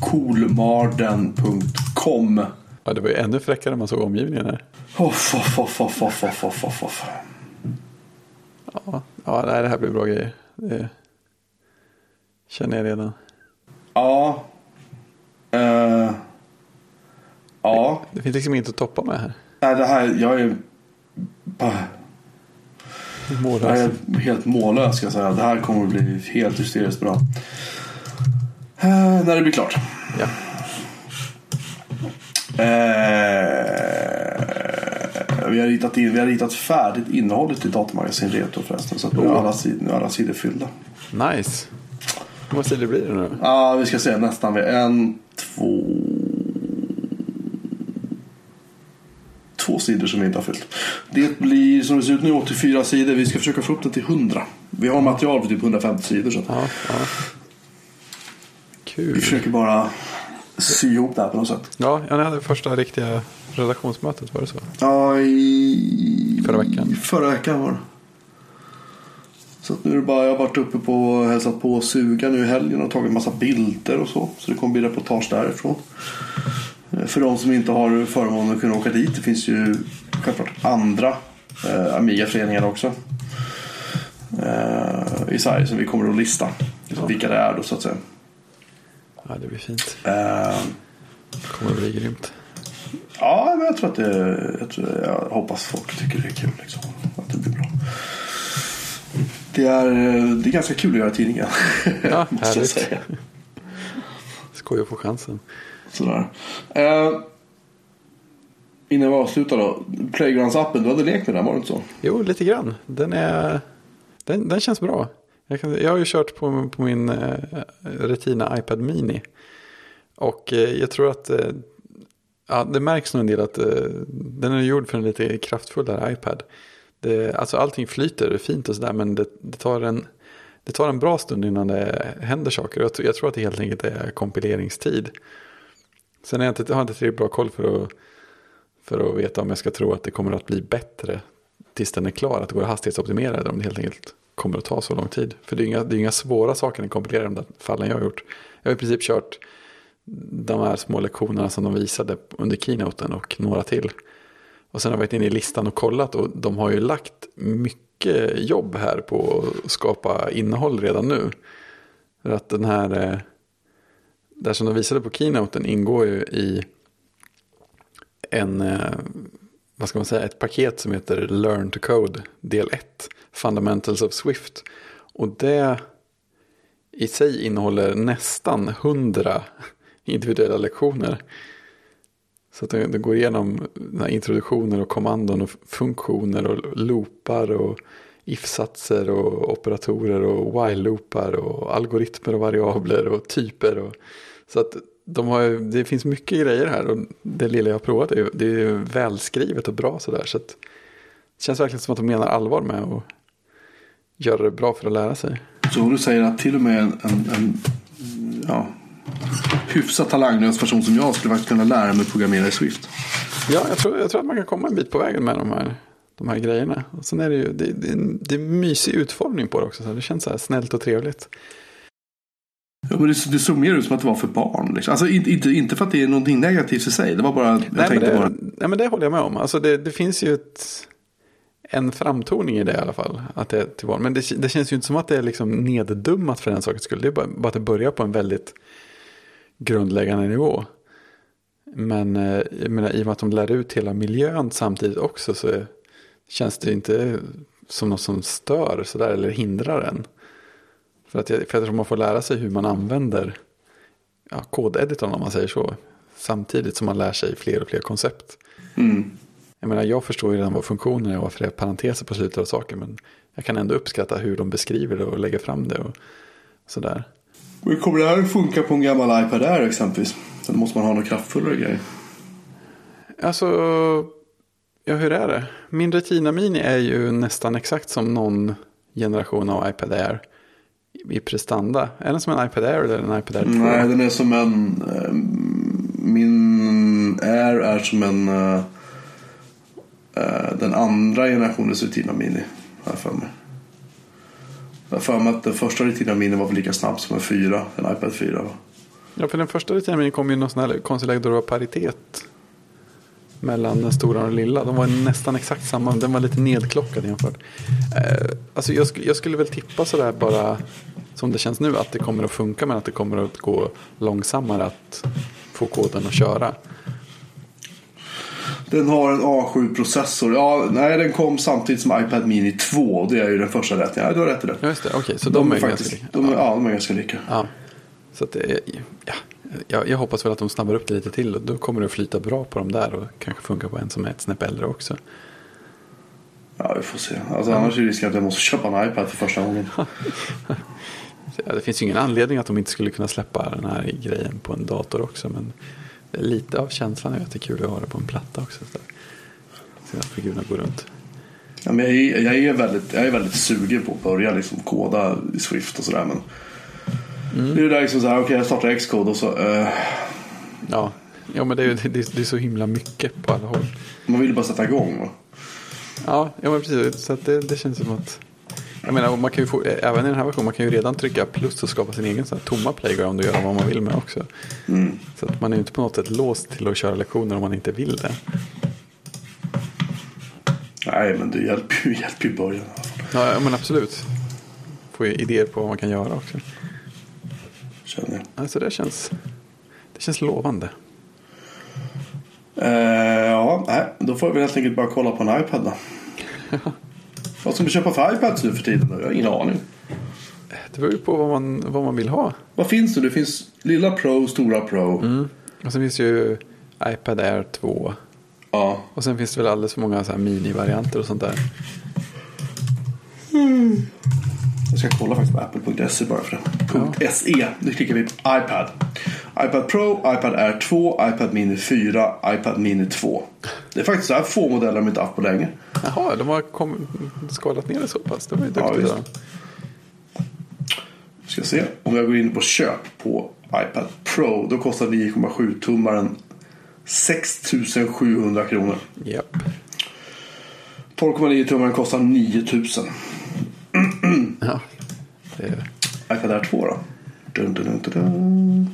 Coolmarden.com ja, det var ju ännu fräckare när man såg omgivningen här. Off, off, off, off, off, off, off, off, off. Ja, ja nej, det här blir bra grejer. Det känner jag redan. Ja. Eh, ja. Det finns liksom inget att toppa med här. Nej, det här, jag är... bara- Jag är helt mållös ska jag säga. Det här kommer att bli helt hysteriskt bra. Eh, när det blir klart. Ja. Eh, vi, har ritat in, vi har ritat färdigt innehållet i Datamagasin Retro förresten. Så att nu är alla sidor, alla sidor fyllda. Nice. Hur många sidor blir det nu? Ja, vi ska se nästan. vid En, två... Två sidor som vi inte har fyllt. Det blir som det ser ut nu 84 sidor. Vi ska försöka få upp det till 100. Vi har material för typ 150 sidor. Så Ja, ja. vi Kul. försöker bara sy ihop det här på något sätt. Ja, jag hade första riktiga redaktionsmötet, var det så? Ja, i... Förra veckan. Förra veckan var det. Så att nu är det bara, jag har varit uppe på och hälsat på Suga nu i helgen och tagit massa bilder och så. Så det kommer bli reportage därifrån. Eh, För de som inte har förmånen att kunna åka dit. Det finns ju självklart andra eh, Amiga-föreningar också. Eh, I Sverige som vi kommer att lista. Ja. Vilka det är då så att säga. Ja, det blir fint. Det kommer bli grymt. Ja, men jag tror att det, jag, tror, jag hoppas folk tycker det är kul. Liksom. Att det blir bra. Det är, det är ganska kul att göra tidningar. Ja, måste jag härligt. säga. Skoj att få chansen. Sådär. Eh, innan vi avslutar då. Playgrounds-appen, du hade lekt med den, var det inte så? Jo, lite grann. Den, är, den, den känns bra. Jag, kan, jag har ju kört på, på min eh, Retina iPad Mini. Och eh, jag tror att eh, ja, det märks nog en del att eh, den är gjord för en lite kraftfullare iPad. Det, alltså allting flyter fint och sådär men det, det, tar en, det tar en bra stund innan det händer saker. Jag, tror- jag tror att det helt enkelt är kompileringstid. Sen har jag inte, har jag inte tillräckligt bra koll för att, för att veta om jag ska tro att det kommer att bli bättre tills den är klar. Att det går att hastighetsoptimera eller om det helt enkelt kommer att ta så lång tid. För det är inga, det är inga svåra saker ni kompilera de där fallen jag har gjort. Jag har i princip kört de här små lektionerna som de visade under keynoten och några till. Och sen har jag varit inne i listan och kollat och de har ju lagt mycket jobb här på att skapa innehåll redan nu. För att den här, eh, där som de visade på keynoten ingår ju i en, eh, vad ska man säga, ett paket som heter Learn to Code del 1, Fundamentals of Swift. Och det i sig innehåller nästan 100 individuella lektioner. Så att det, går igenom introduktioner och kommandon och funktioner och loopar och if-satser och operatorer och while-loopar och algoritmer och variabler och typer. Och, så att de har, det finns mycket grejer här och det lilla jag har provat är, det är välskrivet och bra sådär. Så att det känns verkligen som att de menar allvar med att göra det bra för att lära sig. Så du säger att till och med en, en, en ja, hyfsat talanglös person som jag skulle faktiskt kunna lära mig att programmera i Swift. Ja, jag tror, jag tror att man kan komma en bit på vägen med de här, de här grejerna. Och sen är det ju det, det, det är mysig utformning på det också. Så det känns så här snällt och trevligt. Ja, men det, det såg mer ut som att det var för barn. Liksom. Alltså, inte, inte, inte för att det är någonting negativt i sig. Det var bara, jag nej, tänkte det, bara... nej, men det håller jag med om. Alltså, det, det finns ju ett, en framtoning i det i alla fall. Att det är till barn. Men det, det känns ju inte som att det är liksom neddummat för den sakens skull. Det är bara, bara att det börjar på en väldigt grundläggande nivå. Men eh, jag menar, i och med att de lär ut hela miljön samtidigt också så känns det inte som något som stör sådär eller hindrar en. För att, jag, för att man får lära sig hur man använder ja, kodeditorn om man säger så. Samtidigt som man lär sig fler och fler koncept. Mm. Jag menar, jag förstår ju redan vad funktionen är och varför det är parenteser på slutet av saker. Men jag kan ändå uppskatta hur de beskriver det och lägger fram det och sådär. Men kommer det här att funka på en gammal iPad Air exempelvis? Eller måste man ha några kraftfullare grejer? Alltså, ja hur är det? Min Retina Mini är ju nästan exakt som någon generation av iPad Air i prestanda. Är den som en iPad Air eller en iPad Air 2? Nej, den är som en... eh, Min Air är som en... eh, eh, Den andra generationens Retina Mini. Har jag för mig. Jag har för mig att den första Retina Mini var lika snabb som en 4. En iPad 4 va? Ja, för den första Retina Mini kom ju någon sån här konstig läge då det var paritet. Mellan den stora och den lilla. De var nästan exakt samma. Den var lite nedklockad jämfört. Eh, alltså jag, skulle, jag skulle väl tippa sådär bara som det känns nu att det kommer att funka men att det kommer att gå långsammare att få koden att köra. Den har en A7-processor. Ja, nej, den kom samtidigt som iPad Mini 2. Det är ju den första rätt. Ja, du har rätt i det. Ja, just det. Okej, så de, är faktiskt, ganska lika. de är, ja, de är ganska lika. Ja. Så att det, ja, jag, jag hoppas väl att de snabbar upp det lite till. Och då kommer det att flyta bra på dem där. Och kanske funka på en som är ett snäpp äldre också. Ja, vi får se. Alltså, Annars är risken att jag måste köpa en iPad för första gången. Ja, det finns ju ingen anledning att de inte skulle kunna släppa den här grejen på en dator också. Men lite av känslan är att det är kul att ha det på en platta också. Så att figurerna går runt. Ja, men jag, är, jag, är väldigt, jag är väldigt sugen på att börja liksom koda i Swift och sådär. Men Mm. det är där liksom så här, okej jag startar Xcode och så. eh, Ja, ja men det är, det, det är så himla mycket på alla håll. man vill bara sätta igång. Va? Ja, ja men precis. Så det, det känns som att... Jag menar, man kan ju få, även i den här versionen, man kan ju redan trycka plus och skapa sin egen så här, tomma playground och göra vad man vill med också. Mm. Så att man är ju inte på något sätt låst till att köra lektioner om man inte vill det. Nej men det hjälper ju, hjälper ju i början. ja, men absolut. Får ju idéer på vad man kan göra också. Känner jag. Alltså det känns, det känns lovande. Eh, ja, nej, då får vi helt enkelt bara kolla på en iPad då. Vad ska du köpa för iPads nu för tiden? Då? Jag har ingen aning. Det beror ju på vad man, vad man vill ha. Vad finns det? Det finns lilla Pro, stora Pro. Mm. Och sen finns ju iPad Air 2. Ja. Och sen finns det väl alldeles för många så här mini-varianter och sånt där. Jag ska kolla faktiskt på apple.se bara för det. .se. Nu klickar vi på iPad. iPad Pro, iPad Air 2, iPad Mini 4, iPad Mini 2. Det är faktiskt så här få modeller de inte haft på länge. Jaha, de har kom, skalat ner det så pass. Det var ju Ja, duktigt. då. Ska se. Om jag går in på köp på iPad Pro. Då kostar 9,7 tummaren 6 700 kronor. Japp. 12,9 tummaren kostar 9 000. Ja. Det är, Air 2 då? Dun, dun, dun.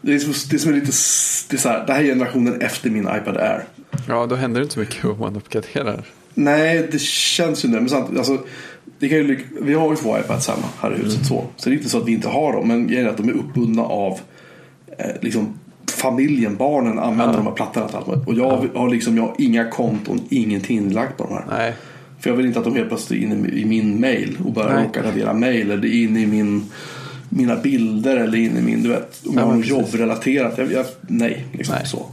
Det är som, det är som lite... Det, är så här, det här är generationen efter min iPad Air. ja, då händer det inte så mycket om man uppgraderar. Nej, det känns ju det. Men samtidigt, alltså, det kan ju, vi har ju två iPads hemma här i huset. Mm. Så. så det är inte så att vi inte har dem. Men grejen är att de är uppbundna av eh, liksom, familjen, barnen använder Ja. de här plattorna. till allt. Och jag har, liksom, jag har inga konton, ingenting lagt på de här. Nej, För jag vill inte att de helt plötsligt är inne i min mail och börjar Nej. råka radera mail. Eller inne i min, mina bilder eller in i min, du vet, om Ja, jag har något jobbrelaterat. Jag, jag, nej, liksom Nej. så.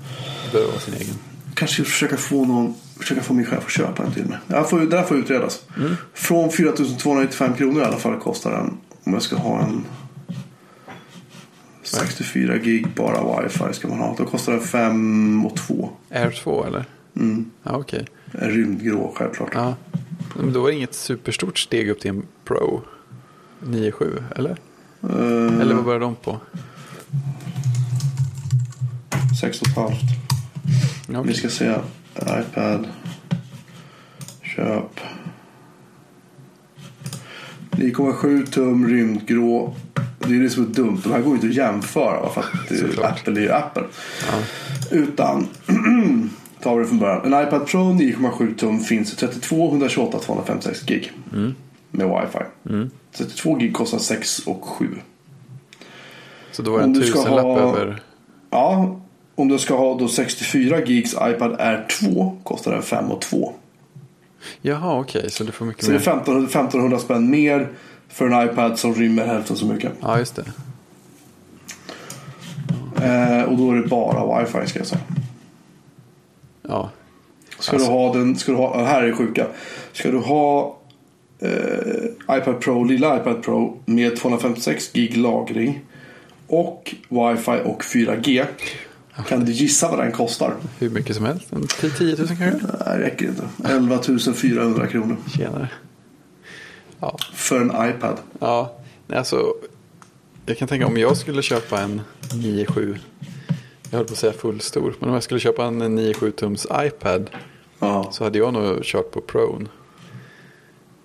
det bör vara sin egen. Kanske försöka få någon Försöka få min chef att köpa en till mig. Jag får, det där får utredas. Mm. Från 4295 kronor i alla fall kostar den. Om jag ska ha en 64 gig bara wifi ska man ha. Då kostar den 5 och 2. Air 2 eller? Mm. Ja, okej. En rymdgrå självklart. Ja. Men då var det inget superstort steg upp till en Pro 9.7, eller? Eh, Eller vad började de på? 6 och ett halvt. Ja, Vi ska se. iPad. Köp. 9,7 tum rymdgrå. Det är det som är dumt. De här går ju inte att jämföra. För att. Apple är ju Apple. Ja. Utan. tar vi det från början. En iPad Pro 9,7 tum finns i 32, 128, 256 gig. Med wifi. Mm. 32 gig kostar 6 och 7. Så då var det en tusenlapp ha- över. Ja, om du ska ha då 64 gigs iPad Air 2 kostar den 5 och 2. Jaha, okej. Så du får mycket Så det är mer. 1500, 1500 spänn mer för en iPad som rymmer hälften så mycket. Ja, just det. Eh, och då är det bara wifi ska jag säga. Ja. Ska Alltså- du ha den, ska du ha, här är det sjuka. Ska du ha eh, iPad Pro, lilla iPad Pro med 256 gig lagring och wifi och 4G. Kan du gissa vad den kostar? Hur mycket som helst. En 10 10 000 kanske? Nej, det räcker inte. 11 400 kronor Tjenare. Ja. för en iPad. Ja, alltså. Jag kan tänka om jag skulle köpa en 9.7. Jag höll på att säga fullstor. Men om jag skulle köpa en 9.7 tums iPad. Ja. Så hade jag nog kört på Pron.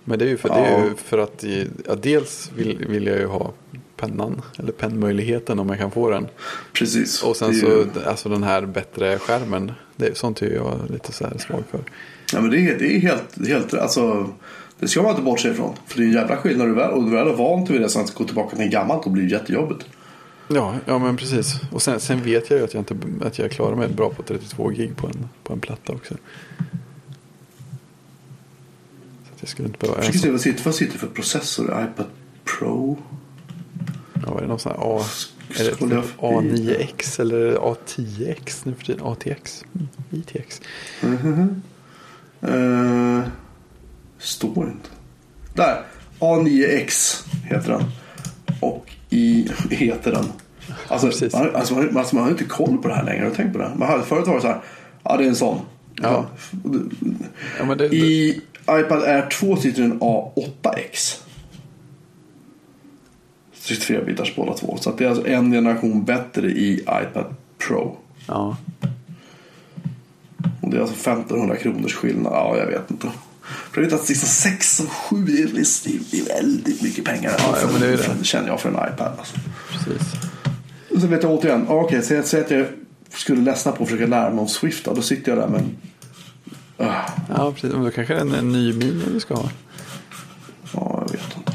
Men det är ju för, det är Ja. för att ja, dels vill, vill jag ju ha pennan. Eller pennmöjligheten om jag kan få den. Precis. Och sen så ju- alltså den här bättre skärmen. Det, är- sånt är jag lite så här svag för. Ja, men det är, det är helt, helt alltså, det ska man inte bortse ifrån. För det är en jävla skillnad. Du väl, och du väl är vant vid det sen att gå tillbaka till gammalt och blir jättejobbigt. Ja, ja men precis. Och sen, sen vet jag ju att jag, inte, att jag klarar mig bra på 32 gig på en, på en platta också. Så jag skulle inte behöva Jag se vad sitter, vad sitter för processor iPad Pro. ja, är det någon sån här A, är det Scrollar typ jag förbi. A9X eller A10X nu för tiden? ATX? Mm, ITX? Eh, står inte. Där. A9X heter den. Och i heter den. Alltså, man, alltså, man, alltså man har inte koll på det här längre. Tänkt på det? Man hade, förut var det så här. Ja det är en sån. Ja. Ja, det, I iPad Air 2 sitter en A8X. 64 bitars båda två. Så det är alltså en generation bättre i iPad Pro. ja. Och det är alltså 1500 kronors skillnad. Ja, jag vet inte. För jag vet att sista 6 och 7 är, det är väldigt mycket pengar. Ja, ja, men det är det. För- känner jag för en iPad. Alltså. Precis. Och så vet jag återigen. Okej, säg, säg att jag skulle ledsna på att försöka lära mig om Swift. Då, sitter jag där med en... Ah, Ja, precis. Men då kanske det är en, en ny mini du ska ha. ja, jag vet inte.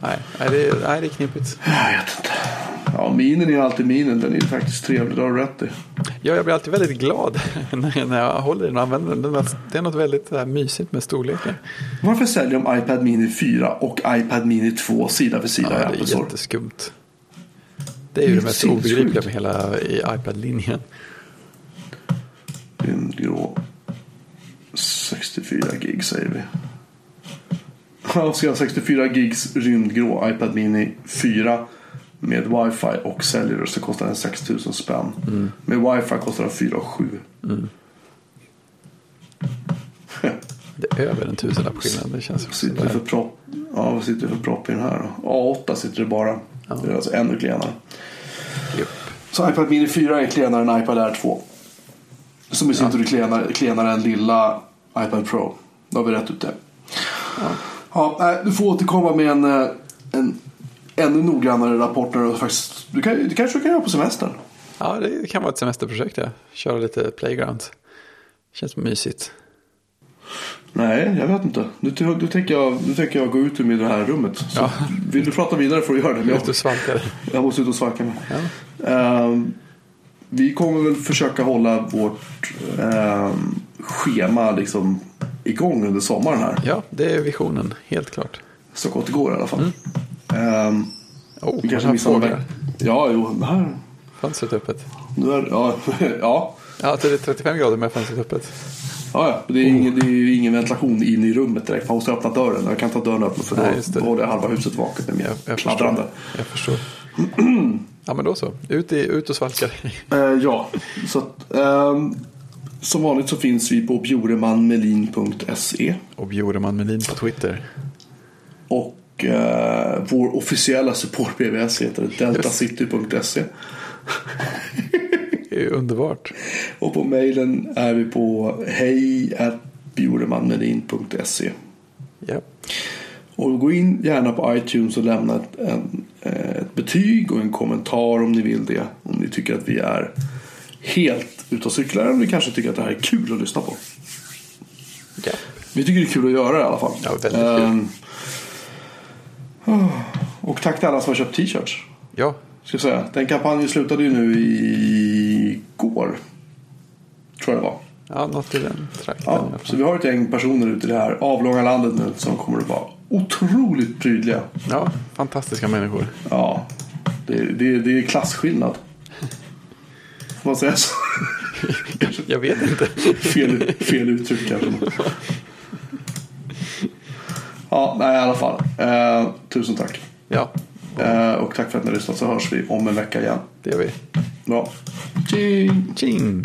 Nej, nej, det, är, nej, det är knepigt. Jag vet inte. Ja, minen är alltid minen. Den är faktiskt trevlig. Det har du rätt i. Ja, jag blir alltid väldigt glad när jag, jag håller i den och använder den. Är- Det är något väldigt här, mysigt med storleken. Varför säljer de iPad Mini 4 och iPad Mini 2 sida vid sida Ja, i det Apple är Store? jätteskumt. Det är ju det mest Sinnessjukt. obegripliga med hela iPad-linjen. Rymdgrå. 64 gig säger vi. Ja, ska jag ha 64 gigs rymdgrå iPad Mini 4 med wifi och cellular så kostar den 6000 spänn. Med wifi kostar den 4 och 7. Det är över en tusenlapp skillnad. Det känns sitter det för propp? Ja, vad sitter det för propp i den här då? A8 sitter det bara. Det är alltså ännu klenare. Så iPad Mini 4 är klenare än iPad Air 2. Som i sin tur är klenare, klenare än lilla iPad Pro. Då har vi rätt ut det. Ja. nej, du får återkomma med en, eh, en ännu noggrannare rapport. När du, faktiskt, du, kan, du kanske kan göra på semestern. Ja, det kan vara ett semesterprojekt. Ja. Köra lite playground. Känns mysigt. Nej, jag vet inte. Nu, nu, tänker, jag, nu tänker jag gå ut ur det här rummet. Så Ja. Vill du prata vidare får du göra det. Men Ut jag, och jag måste ut och svalka mig. Ja. Ehm, vi kommer väl försöka hålla vårt ehm, schema liksom igång under sommaren här. ja, det är visionen. Helt klart. Så gott det går i alla fall. Ehm, Oh, vi kanske missar någon Ja, jo. Här, Fönstret öppet. nu är, ja, ja. Ja, det är 35 grader med fönstret öppet. Ja, ja. Det är, ingen, det är ingen ventilation in i rummet direkt. Man måste öppna dörren. Jag kan inte ha dörren öppen för då, Nej, det. då jag halva huset vaket med Jag, jag kladdrande. förstår. Jag förstår. Ja, men då så. Ut, i, ut och svalka. Eh, ja, så att, ehm, som vanligt så finns vi på bjoremanmelin.se Och Bjoreman Melin på Twitter. och eh, vår officiella support BBS heter deltacity.se underbart. och på mejlen är vi på hej@bjoremanmelin.se Ja. och gå in gärna på iTunes och lämna ett, en, eh, ett betyg och en kommentar om ni vill det. Om ni tycker att vi är helt ute och cyklar eller om ni kanske tycker att det här är kul att lyssna på. ja. Vi tycker det är kul att göra det i alla fall. Ja, väldigt kul. Oh, och tack till alla som har köpt t-shirts. Ja, Ska säga. Den kampanjen slutade ju nu igår. Tror jag det var. ja något i den trakten. Ja, i så vi har ett gäng personer ute i det här avlånga landet nu som kommer att vara otroligt prydliga. ja, fantastiska människor. Ja, det, det, det är klasskillnad. Får man säga så? Jag vet inte. fel, fel uttryck kanske. Ja, nej i alla fall. Eh, tusen tack. Ja, Eh, och tack för att ni har lyssnat så hörs vi om en vecka igen. det gör vi. Bra. Tjing! Tjing!